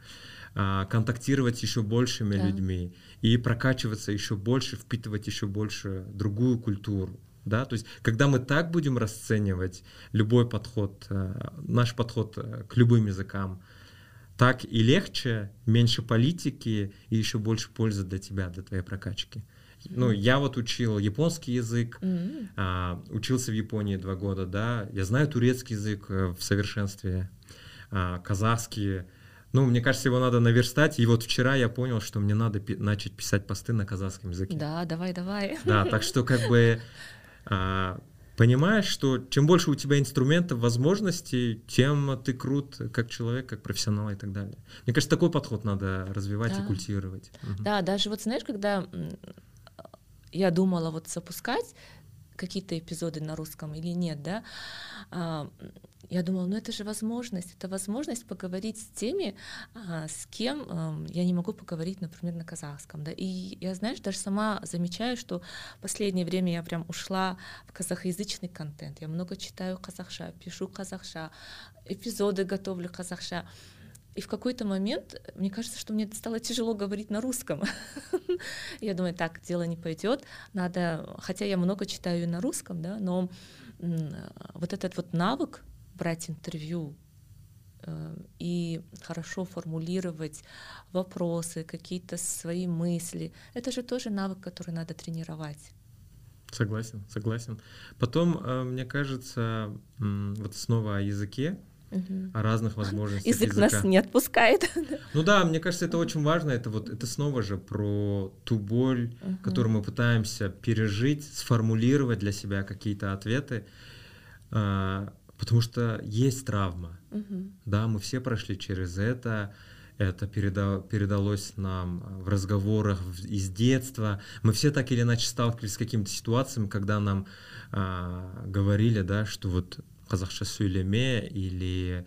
а, контактировать еще большими да. людьми и прокачиваться еще больше, впитывать еще больше другую культуру. Да? То есть, когда мы так будем расценивать любой подход, а, наш подход э, к любым языкам, так и легче, меньше политики и еще больше пользы для тебя, для твоей прокачки. Ну, я вот учил японский язык, mm-hmm. а, учился в Японии два года, да, я знаю турецкий язык э, в совершенстве, а, казахский. Ну, мне кажется, его надо наверстать. И вот вчера я понял, что мне надо пи- начать писать посты на казахском языке. Да, давай, давай. Да, так что как бы понимаешь, что чем больше у тебя инструментов, возможностей, тем ты крут как человек, как профессионал и так далее. Мне кажется, такой подход надо развивать да. и культивировать. Да, даже вот знаешь, когда я думала вот запускать какие-то эпизоды на русском или нет, да, а, я думала, ну это же возможность, это возможность поговорить с теми, а, с кем я не могу поговорить, например, на казахском, да, и я, знаешь, даже сама замечаю, что в последнее время я прям ушла в казахоязычный контент, я много читаю казахша, пишу казахша, эпизоды готовлю казахша, и в какой-то момент мне кажется, что мне стало тяжело говорить на русском. Я думаю, так, дело не пойдет. Надо, хотя я много читаю на русском, да, но вот этот вот навык брать интервью э, и хорошо формулировать вопросы, какие-то свои мысли, это же тоже навык, который надо тренировать. Согласен, согласен. Потом, э, мне кажется, вот снова о языке, угу. о разных возможностях Язык языка. нас не отпускает. Ну да, мне кажется, это очень важно. Это вот это снова же про ту боль, угу. которую мы пытаемся пережить, сформулировать для себя какие-то ответы, а, потому что есть травма. Угу. Да, мы все прошли через это. Это передал, передалось нам в разговорах из детства. Мы все так или иначе сталкивались с какими-то ситуациями, когда нам а, говорили, да, что вот қазақша сөйлеме или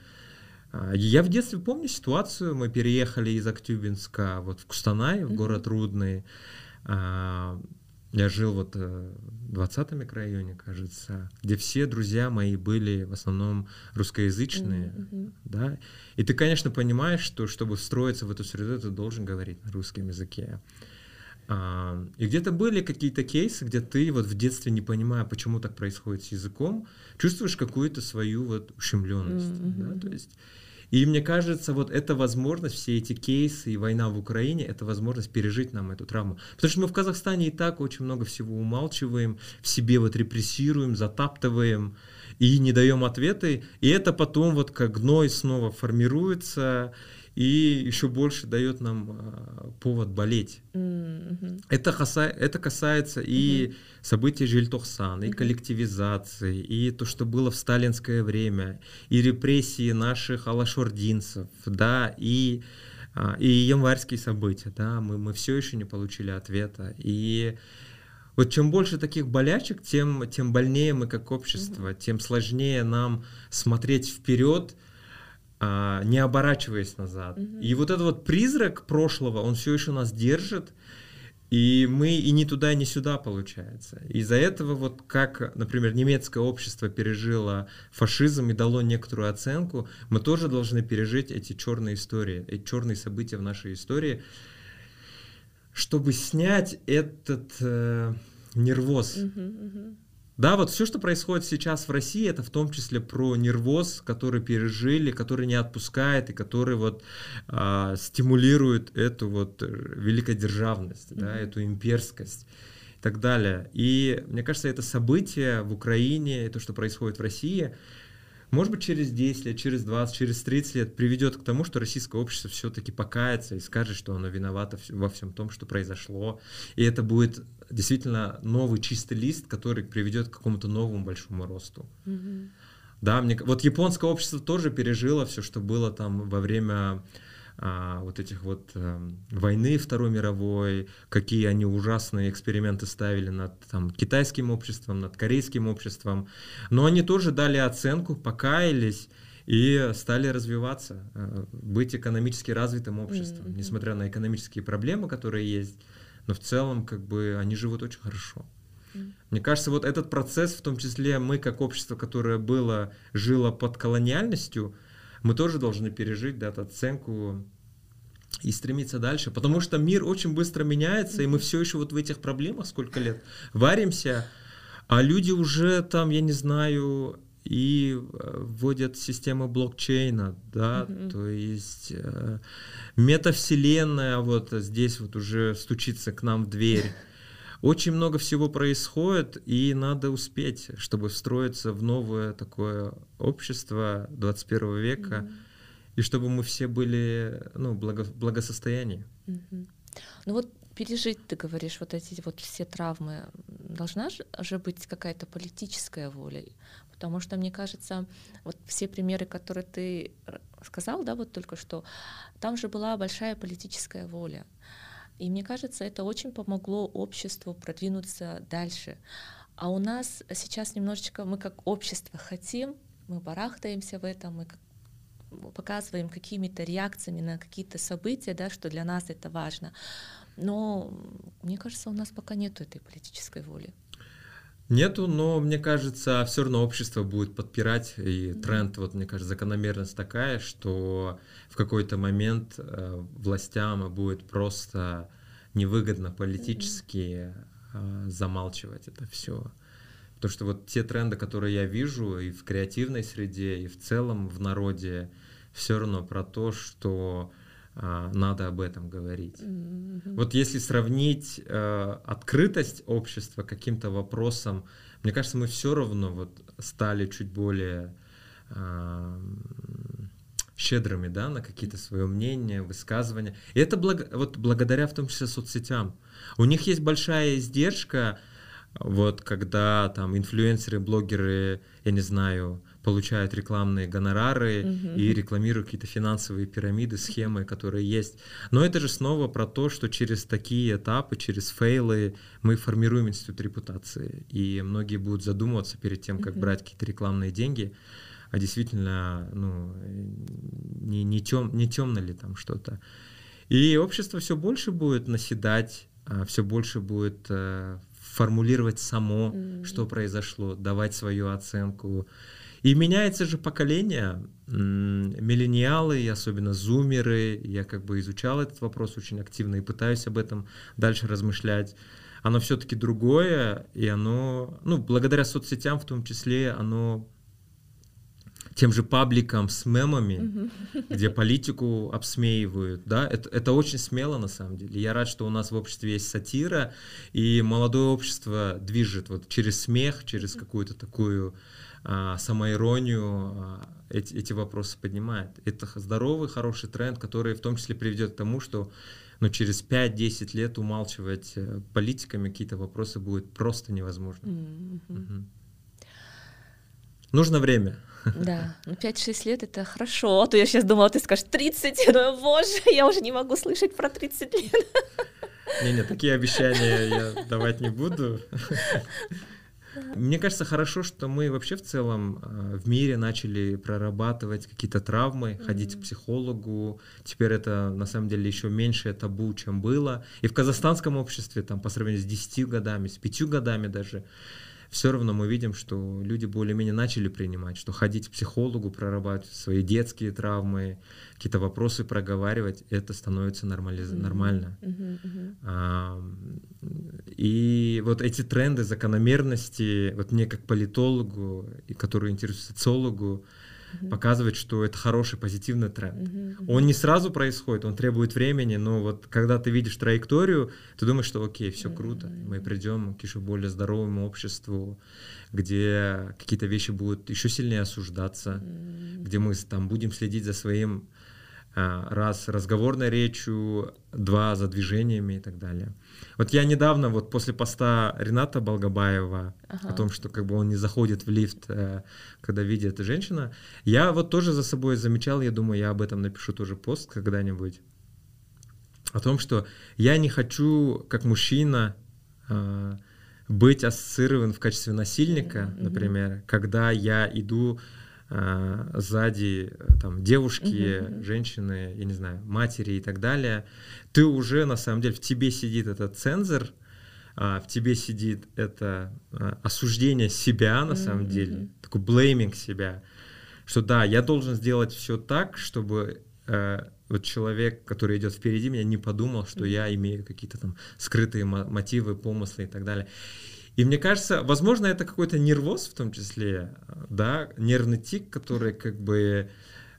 а, я в детстве помню ситуацию, мы переехали из Актюбинска вот в Кустанай, в город Рудный. А, я жил вот э, в 20 микрорайоне, кажется, где все друзья мои были в основном русскоязычные, mm-hmm. да. И ты, конечно, понимаешь, что чтобы встроиться в эту среду, ты должен говорить на русском языке. А, и где-то были какие-то кейсы, где ты вот в детстве не понимая, почему так происходит с языком, чувствуешь какую-то свою вот ущемленность, mm-hmm. да, то есть и мне кажется, вот эта возможность, все эти кейсы и война в Украине, это возможность пережить нам эту травму. Потому что мы в Казахстане и так очень много всего умалчиваем, в себе вот репрессируем, затаптываем и не даем ответы. И это потом вот как гной снова формируется, и еще больше дает нам а, повод болеть. Mm-hmm. Это, каса, это касается mm-hmm. и событий Жильтохсана, mm-hmm. и коллективизации, и то, что было в сталинское время, и репрессии наших алашординцев, да, и, а, и январские события, да, мы, мы все еще не получили ответа. И вот чем больше таких болячек, тем, тем больнее мы как общество, mm-hmm. тем сложнее нам смотреть вперед, а, не оборачиваясь назад. Угу. И вот этот вот призрак прошлого, он все еще нас держит, и мы и не туда, и не сюда получается. Из-за этого вот как, например, немецкое общество пережило фашизм и дало некоторую оценку, мы тоже должны пережить эти черные истории, эти черные события в нашей истории, чтобы снять этот э, нервоз. Угу, угу. Да, вот все, что происходит сейчас в России, это в том числе про нервоз, который пережили, который не отпускает и который вот а, стимулирует эту вот э, великодержавность, mm-hmm. да, эту имперскость и так далее. И мне кажется, это событие в Украине, то, что происходит в России, может быть, через 10 лет, через 20, через 30 лет приведет к тому, что российское общество все-таки покается и скажет, что оно виновато во всем том, что произошло. И это будет действительно новый чистый лист, который приведет к какому-то новому большому росту. Mm-hmm. Да, мне вот японское общество тоже пережило все, что было там во время вот этих вот а, войны Второй мировой, какие они ужасные эксперименты ставили над там, китайским обществом, над корейским обществом. Но они тоже дали оценку, покаялись и стали развиваться, а, быть экономически развитым обществом, mm-hmm. несмотря на экономические проблемы, которые есть но в целом как бы они живут очень хорошо. Мне кажется, вот этот процесс, в том числе мы как общество, которое было, жило под колониальностью, мы тоже должны пережить да, эту оценку и стремиться дальше, потому что мир очень быстро меняется, и мы все еще вот в этих проблемах сколько лет варимся, а люди уже там, я не знаю, и э, вводят системы блокчейна, да, mm-hmm. то есть э, метавселенная вот здесь вот уже стучится к нам в дверь. Очень много всего происходит, и надо успеть, чтобы встроиться в новое такое общество 21 века, mm-hmm. и чтобы мы все были ну, благо, благосостоянии. Mm-hmm. Ну вот пережить, ты говоришь, вот эти вот все травмы, должна же быть какая-то политическая воля, потому что мне кажется, вот все примеры, которые ты сказал, да, вот только что, там же была большая политическая воля. И мне кажется, это очень помогло обществу продвинуться дальше. А у нас сейчас немножечко, мы как общество хотим, мы барахтаемся в этом, мы показываем какими-то реакциями на какие-то события, да, что для нас это важно. Но мне кажется, у нас пока нет этой политической воли. Нету, но мне кажется, все равно общество будет подпирать, и тренд, вот мне кажется, закономерность такая, что в какой-то момент э, властям будет просто невыгодно политически э, замалчивать это все. Потому что вот те тренды, которые я вижу и в креативной среде, и в целом в народе, все равно про то, что надо об этом говорить. Mm-hmm. Вот если сравнить э, открытость общества каким-то вопросом, мне кажется, мы все равно вот стали чуть более э, щедрыми, да, на какие-то свое мнение, высказывания. И это благ... вот благодаря в том числе соцсетям. У них есть большая издержка, вот когда там инфлюенсеры, блогеры, я не знаю, получают рекламные гонорары mm-hmm. и рекламируют какие-то финансовые пирамиды, схемы, которые есть. Но это же снова про то, что через такие этапы, через фейлы мы формируем институт репутации. И многие будут задумываться перед тем, как mm-hmm. брать какие-то рекламные деньги, а действительно, ну, не, не, тем, не темно ли там что-то. И общество все больше будет наседать, а все больше будет э, формулировать само, mm-hmm. что произошло, давать свою оценку. И меняется же поколение, миллениалы, особенно зумеры, я как бы изучал этот вопрос очень активно и пытаюсь об этом дальше размышлять. Оно все-таки другое, и оно, ну, благодаря соцсетям в том числе, оно тем же пабликам с мемами, где политику обсмеивают, да, это, это очень смело на самом деле. Я рад, что у нас в обществе есть сатира, и молодое общество движет вот через смех, через какую-то такую а, самоиронию а, эти, эти вопросы поднимает. Это здоровый, хороший тренд, который в том числе приведет к тому, что ну, через 5-10 лет умалчивать э, политиками какие-то вопросы будет просто невозможно. Mm-hmm. Угу. Нужно время. Да, ну 5-6 лет это хорошо, а то я сейчас думала, ты скажешь 30, я думаю, боже, я уже не могу слышать про 30 лет. Не-не, такие обещания я давать не буду. Мне кажется, хорошо, что мы вообще в целом э, в мире начали прорабатывать какие-то травмы, ходить к психологу. Теперь это на самом деле еще меньше табу, чем было. И в казахстанском обществе, там, по сравнению с 10 годами, с 5 годами даже, все равно мы видим, что люди более-менее начали принимать, что ходить к психологу, прорабатывать свои детские травмы, какие-то вопросы проговаривать, это становится нормализ... mm-hmm. нормально. Mm-hmm. Mm-hmm. А, и вот эти тренды, закономерности, вот мне как политологу, который интересуется социологу, угу. показывает, что это хороший, позитивный тренд. Угу, Он не сразу происходит, он требует времени, но вот когда ты видишь траекторию, ты думаешь, что окей, все угу. круто, мы придем к еще более здоровому обществу, где какие-то вещи будут еще сильнее осуждаться, угу. где мы там будем следить за своим раз разговорной речью, два за движениями и так далее. Вот я недавно, вот после поста Рената Балгабаева ага. о том, что как бы он не заходит в лифт, э, когда видит женщина, я вот тоже за собой замечал, я думаю, я об этом напишу тоже пост когда-нибудь, о том, что я не хочу, как мужчина, э, быть ассоциирован в качестве насильника, mm-hmm. например, когда я иду а, сзади там девушки, угу. женщины, я не знаю, матери и так далее, ты уже на самом деле в тебе сидит этот цензор, а, в тебе сидит это а, осуждение себя на самом деле, такой блейминг себя, что да, я должен сделать все так, чтобы э, вот человек, который идет впереди меня, не подумал, что я имею какие-то там скрытые мотивы, помыслы и так далее. И мне кажется, возможно, это какой-то нервоз в том числе, да, нервный тик, который как бы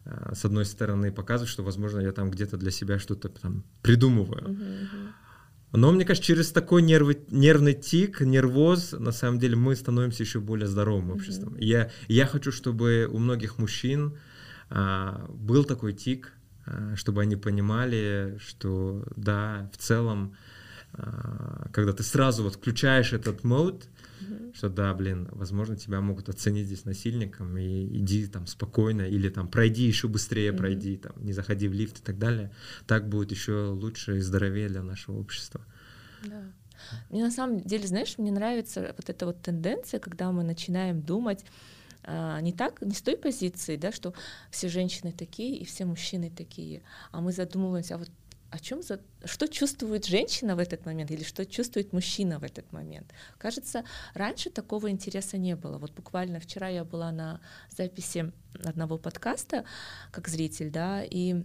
э, с одной стороны показывает, что, возможно, я там где-то для себя что-то там придумываю. Но мне кажется, через такой нервы, нервный тик, нервоз, на самом деле мы становимся еще более здоровым обществом. Mm-hmm. Я, я хочу, чтобы у многих мужчин а, был такой тик, а, чтобы они понимали, что да, в целом когда ты сразу вот включаешь этот мод, mm-hmm. что да, блин, возможно, тебя могут оценить здесь насильником, и иди там спокойно, или там пройди еще быстрее, mm-hmm. пройди, там, не заходи в лифт и так далее. Так будет еще лучше и здоровее для нашего общества. Да. Мне на самом деле, знаешь, мне нравится вот эта вот тенденция, когда мы начинаем думать а, не так, не с той позиции, да, что все женщины такие и все мужчины такие, а мы задумываемся, а вот о чем за что чувствует женщина в этот момент или что чувствует мужчина в этот момент. Кажется, раньше такого интереса не было. Вот буквально вчера я была на записи одного подкаста как зритель, да, и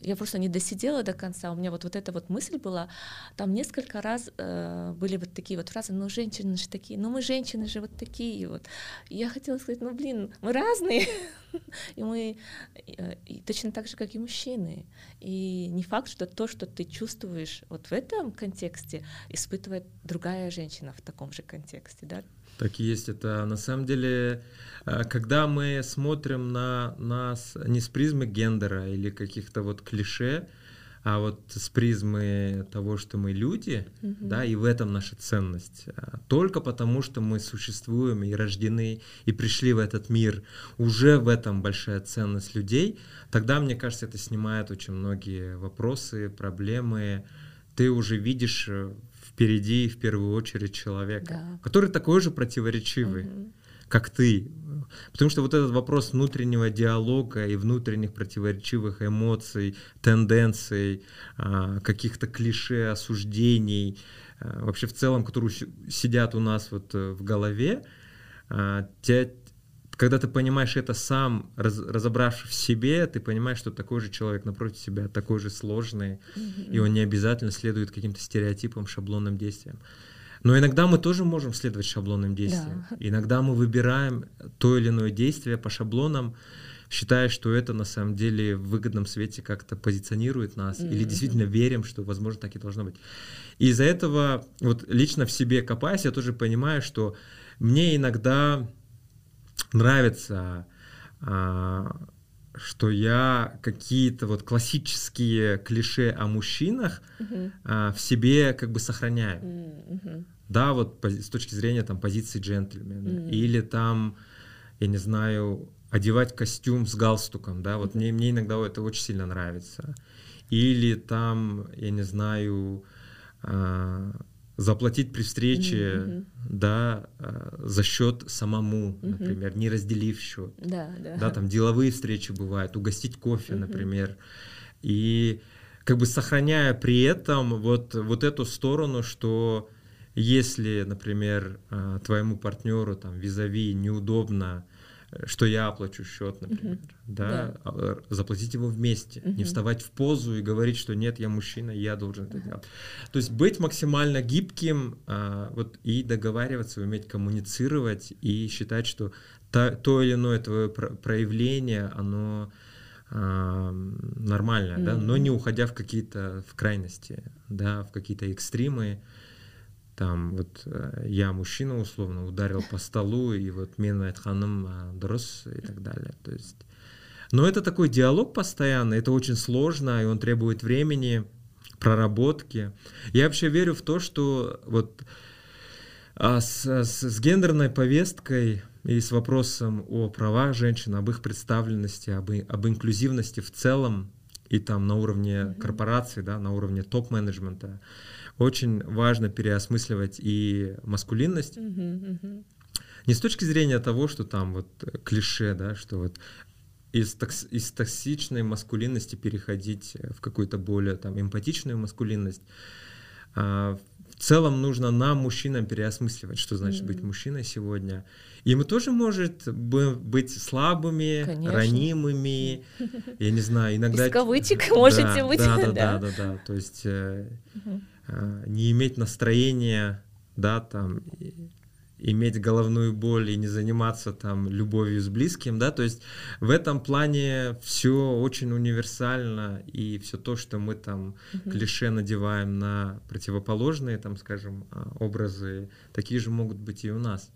я просто не досидела до конца. У меня вот, вот эта вот мысль была. Там несколько раз э, были вот такие вот фразы, ну, женщины же такие, ну, мы женщины же вот такие вот. И я хотела сказать, ну, блин, мы разные. и мы и точно так же, как и мужчины. И не факт, что то, что ты чувствуешь вот в этом контексте, испытывает другая женщина в таком же контексте, да. Так и есть. Это на самом деле, э, когда мы смотрим на нас не с призмы гендера или каких-то вот клише, а вот с призмы того, что мы люди, mm-hmm. да, и в этом наша ценность. А только потому, что мы существуем и рождены, и пришли в этот мир, уже в этом большая ценность людей, тогда, мне кажется, это снимает очень многие вопросы, проблемы. Ты уже видишь э, впереди, в первую очередь, человека, да. который такой же противоречивый. Mm-hmm как ты. Потому что вот этот вопрос внутреннего диалога и внутренних противоречивых эмоций, тенденций, а, каких-то клише, осуждений, а, вообще в целом, которые сидят у нас вот э, в голове, а, те, когда ты понимаешь это сам, раз, разобравшись в себе, ты понимаешь, что такой же человек напротив себя, такой же сложный, mm-hmm. и он не обязательно следует каким-то стереотипам, шаблонным действиям. Но иногда мы тоже можем следовать шаблонным действиям. Да. Иногда мы выбираем то или иное действие по шаблонам, считая, что это на самом деле в выгодном свете как-то позиционирует нас, mm-hmm. или действительно верим, что, возможно, так и должно быть. И из-за этого, вот лично в себе копаясь, я тоже понимаю, что мне иногда нравится а, что я какие-то вот классические клише о мужчинах а, в себе как бы сохраняю. Да, вот с точки зрения там позиции джентльмена. Или там, я не знаю, одевать костюм с галстуком, да, вот мне, мне иногда это очень сильно нравится. Или там, я не знаю, а, заплатить при встрече, mm-hmm. да, э, за счет самому, mm-hmm. например, не разделив счет. Да, да. Да, там деловые встречи бывают, угостить кофе, mm-hmm. например. И как бы сохраняя при этом вот, вот эту сторону, что если, например, э, твоему партнеру там визави неудобно что я оплачу счет, например, uh-huh. да, да, а, заплатить его вместе, uh-huh. не вставать в позу и говорить, что нет, я мужчина, я должен это делать. То есть быть максимально гибким, а, вот и договариваться, уметь коммуницировать и считать, что то, то или иное твое проявление, оно а, нормальное, mm-hmm. да, но не уходя в какие-то в крайности, да, в какие-то экстримы там вот э, я мужчина условно ударил по столу и вот мен айтханым э, дұрыс и так далее. То есть но это такой диалог постоянно это очень сложно и он требует времени проработки. Я вообще верю в то что вот а с, с, с гендерной повесткой и с вопросом о правах женщин, об их представленности, об, об инклюзивности в целом, и там на уровне корпорации, да, на уровне топ-менеджмента, очень важно переосмысливать и маскулинность. Mm-hmm, mm-hmm. Не с точки зрения того, что там вот клише, да, что вот из, токс, из токсичной маскулинности переходить в какую-то более там эмпатичную маскулинность. А, в целом нужно нам, мужчинам, переосмысливать, что значит mm-hmm. быть мужчиной сегодня. И мы тоже может быть слабыми, Конечно. ранимыми, я не знаю, иногда... Из кавычек можете быть. Да, да, да, да, да. То есть. Э, не иметь настроения, да, там, иметь головную боль и не заниматься там любовью с близким, да, то есть в этом плане все очень универсально и все то, что мы там uh-huh. клише надеваем на противоположные, там, скажем, а, образы, такие же могут быть и у нас.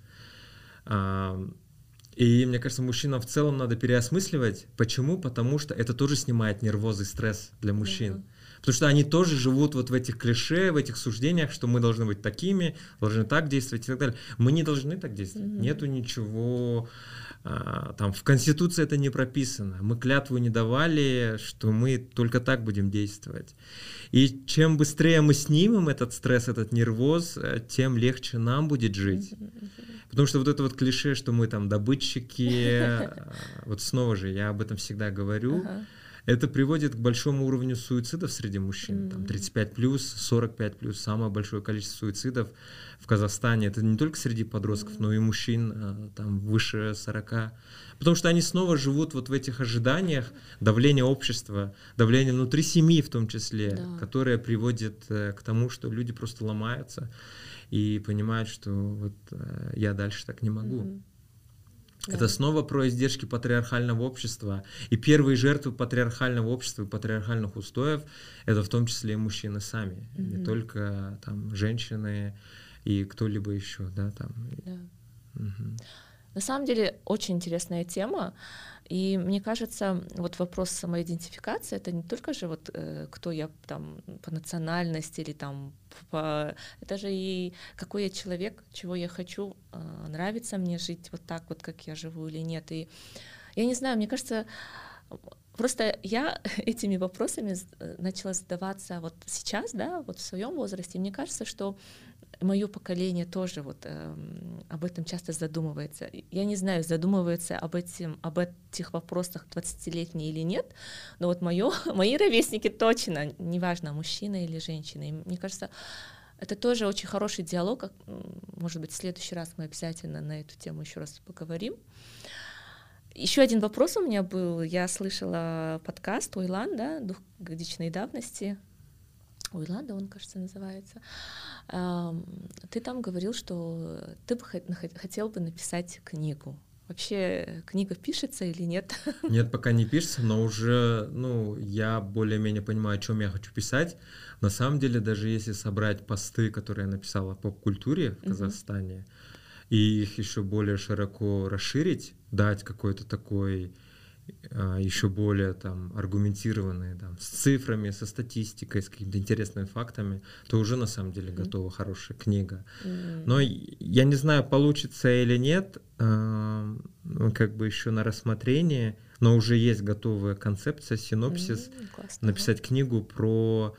И мне кажется, мужчинам в целом надо переосмысливать. Почему? Потому что это тоже снимает нервозный стресс для мужчин. Uh-huh. Потому что они тоже живут вот в этих клише, в этих суждениях, что мы должны быть такими, должны так действовать и так далее. Мы не должны так действовать. Mm-hmm. Нету ничего а, там в Конституции это не прописано. Мы клятву не давали, что мы только так будем действовать. И чем быстрее мы снимем этот стресс, этот нервоз, э, тем легче нам будет жить. Потому что вот это вот клише, что мы там добытчики, а, вот снова же я об этом всегда говорю. Uh-huh это приводит к большому уровню суицидов среди мужчин. Mm-hmm. Там 35 плюс, 45 плюс, самое большое количество суицидов в Казахстане. Это не только среди подростков, mm-hmm. но и мужчин а, там выше 40. Потому что они снова живут вот в этих ожиданиях давления общества, давления внутри семьи в том числе, да. которое приводит э, к тому, что люди просто ломаются и понимают, что вот э, я дальше так не могу. Mm-hmm. Да. Это снова про издержки патриархального общества. И первые жертвы патриархального общества и патриархальных устоев это в том числе и мужчины сами, mm-hmm. не только там женщины и кто-либо еще, да, там. Да. Мгм. На самом деле очень интересная тема, и мне кажется, вот вопрос самоидентификации это не только же вот э, кто я там по национальности или там по, это же и какой я человек, чего я хочу, э, нравится мне жить вот так вот, как я живу или нет. И я не знаю, мне кажется, Просто я этими вопросами э, начала задаваться вот сейчас, да, вот в своем возрасте. И мне кажется, что мое поколение тоже вот эм, об этом часто задумывается. Я не знаю, задумывается об, этим, об этих вопросах 20-летние или нет, но вот моё, мои ровесники точно, неважно, мужчина или женщина. И мне кажется, это тоже очень хороший диалог. м, Может быть, в следующий раз мы обязательно на эту тему еще раз поговорим. Еще один вопрос у меня был. Я слышала подкаст Уйлан, да, двухгодичной давности. Уйлан, да, он, кажется, называется. Ты там говорил, что ты бы хотел бы написать книгу. Вообще книга пишется или нет? Нет, пока не пишется, но уже, ну, я более-менее понимаю, о чем я хочу писать. На самом деле, даже если собрать посты, которые я написал о поп-культуре в. Казахстане, и их еще более широко расширить, дать какой-то такой еще более там аргументированный, там, с цифрами, со статистикой, с какими-то интересными фактами, то уже на самом деле готова хорошая книга. М, Но я не знаю, получится или нет, а, ну, как бы еще на рассмотрение, но уже есть готовая концепция, синопсис, м, классно, ага. написать книгу про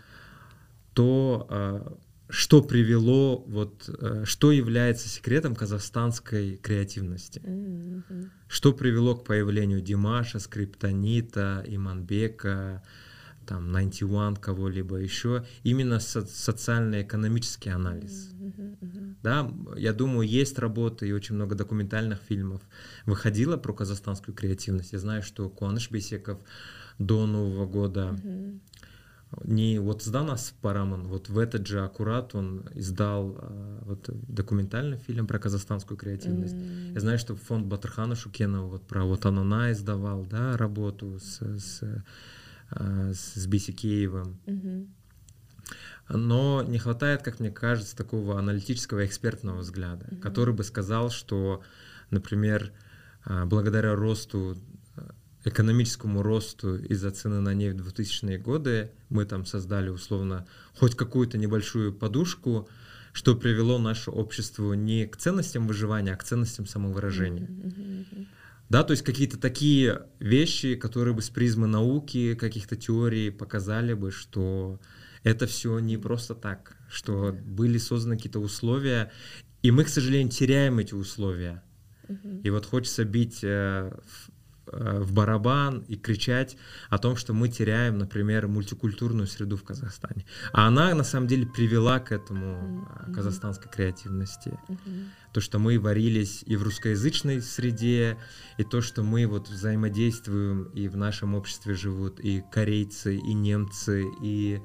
то, а, что привело, вот, э, что является секретом казахстанской креативности. Мгм. Что привело к появлению Димаша, Скриптонита, Иманбека, там, 91, кого-либо еще. Именно со- социально-экономический анализ. Мгм, мгм. Да, я думаю, есть работы и очень много документальных фильмов выходило про казахстанскую креативность. Я знаю, что Куаныш Бейсеков до Нового года Мгм. Не вот Сданас Параман, вот в этот же аккурат он издал а, вот документальный фильм про казахстанскую креативность. М, Я знаю, что фонд Батырхана Шукенова вот про вот Анана издавал, да, работу с, с, а, с Бисикеевым. мгм. Но не хватает, как мне кажется, такого аналитического экспертного взгляда, Мгм. который бы сказал, что, например, а, благодаря росту, экономическому росту из-за цены на нефть в 2000-е годы мы там создали условно хоть какую-то небольшую подушку, что привело наше общество не к ценностям выживания, а к ценностям самовыражения. Мгм. Да, то есть какие-то такие вещи, которые бы с призмы науки, каких-то теорий показали бы, что это все не просто так, что были созданы какие-то условия, и мы, к сожалению, теряем эти условия. Мгм. И вот хочется бить э, в, э, в барабан и кричать о том, что мы теряем, например, мультикультурную среду в Казахстане. А она на самом деле привела к этому э, казахстанской креативности Мгм. То, что мы варились и в русскоязычной среде, и то, что мы вот взаимодействуем, и в нашем обществе живут и корейцы, и немцы, и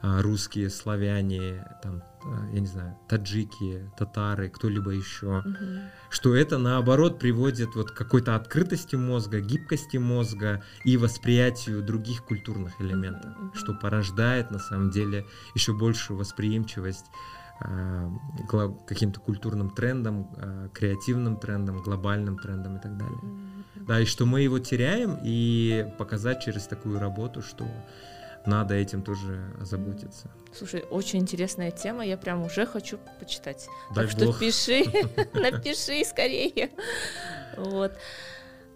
а, русские, славяне, там, а, я не знаю, таджики, татары, кто-либо еще, Мгм. что это наоборот приводит вот к какой-то открытости мозга, гибкости мозга и восприятию других культурных элементов, Мгм, мгм. что порождает на самом деле еще большую восприимчивость каким-то культурным трендам, а, креативным трендам, глобальным трендам и так далее. Да, и что мы его теряем, и показать через такую работу, что надо этим тоже озаботиться. Слушай, очень интересная тема, я прям уже хочу почитать. Дай так что бог. пиши, напиши скорее. Вот.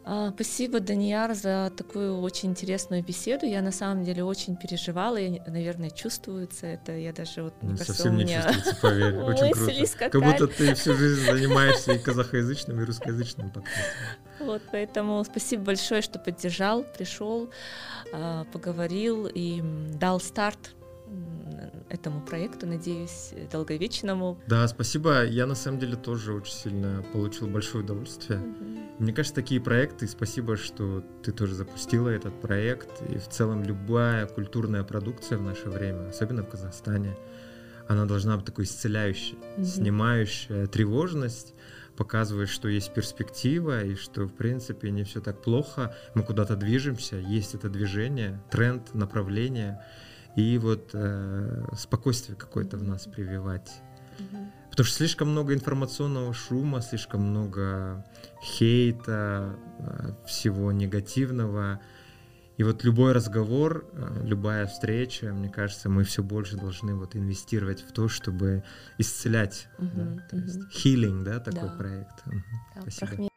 А, Спасибо, Данияр, за такую очень интересную беседу. Я на самом деле очень переживала, и, наверное, чувствуется это. Я даже вот, мне Ну, Совсем не меня чувствуется, поверь. Очень круто. скакали. Как будто ты всю жизнь занимаешься и казахоязычным, и русскоязычным подкастом. Вот, поэтому спасибо большое, что поддержал, пришел, а, поговорил и дал старт этому проекту, надеюсь, долговечному. Да, спасибо. Я на самом деле тоже очень сильно получил большое удовольствие. Мне кажется, такие проекты, спасибо, что ты тоже запустила этот проект. И в целом любая культурная продукция в наше время, особенно в Казахстане, она должна быть такой исцеляющей, Мгм. снимающая тревожность, показывает, что есть перспектива и что, в принципе, не все так плохо. Мы куда-то движемся, есть это движение, тренд, направление. И вот э, спокойствие какое-то в нас прививать. Мгм. Потому что слишком много информационного шума, слишком много хейта, э, всего негативного. И вот любой разговор, э, любая встреча, мне кажется, мы все больше должны вот инвестировать в то, чтобы исцелять. Uh-huh, да, то uh-huh. есть healing, да, такой да. проект. Да, Спасибо.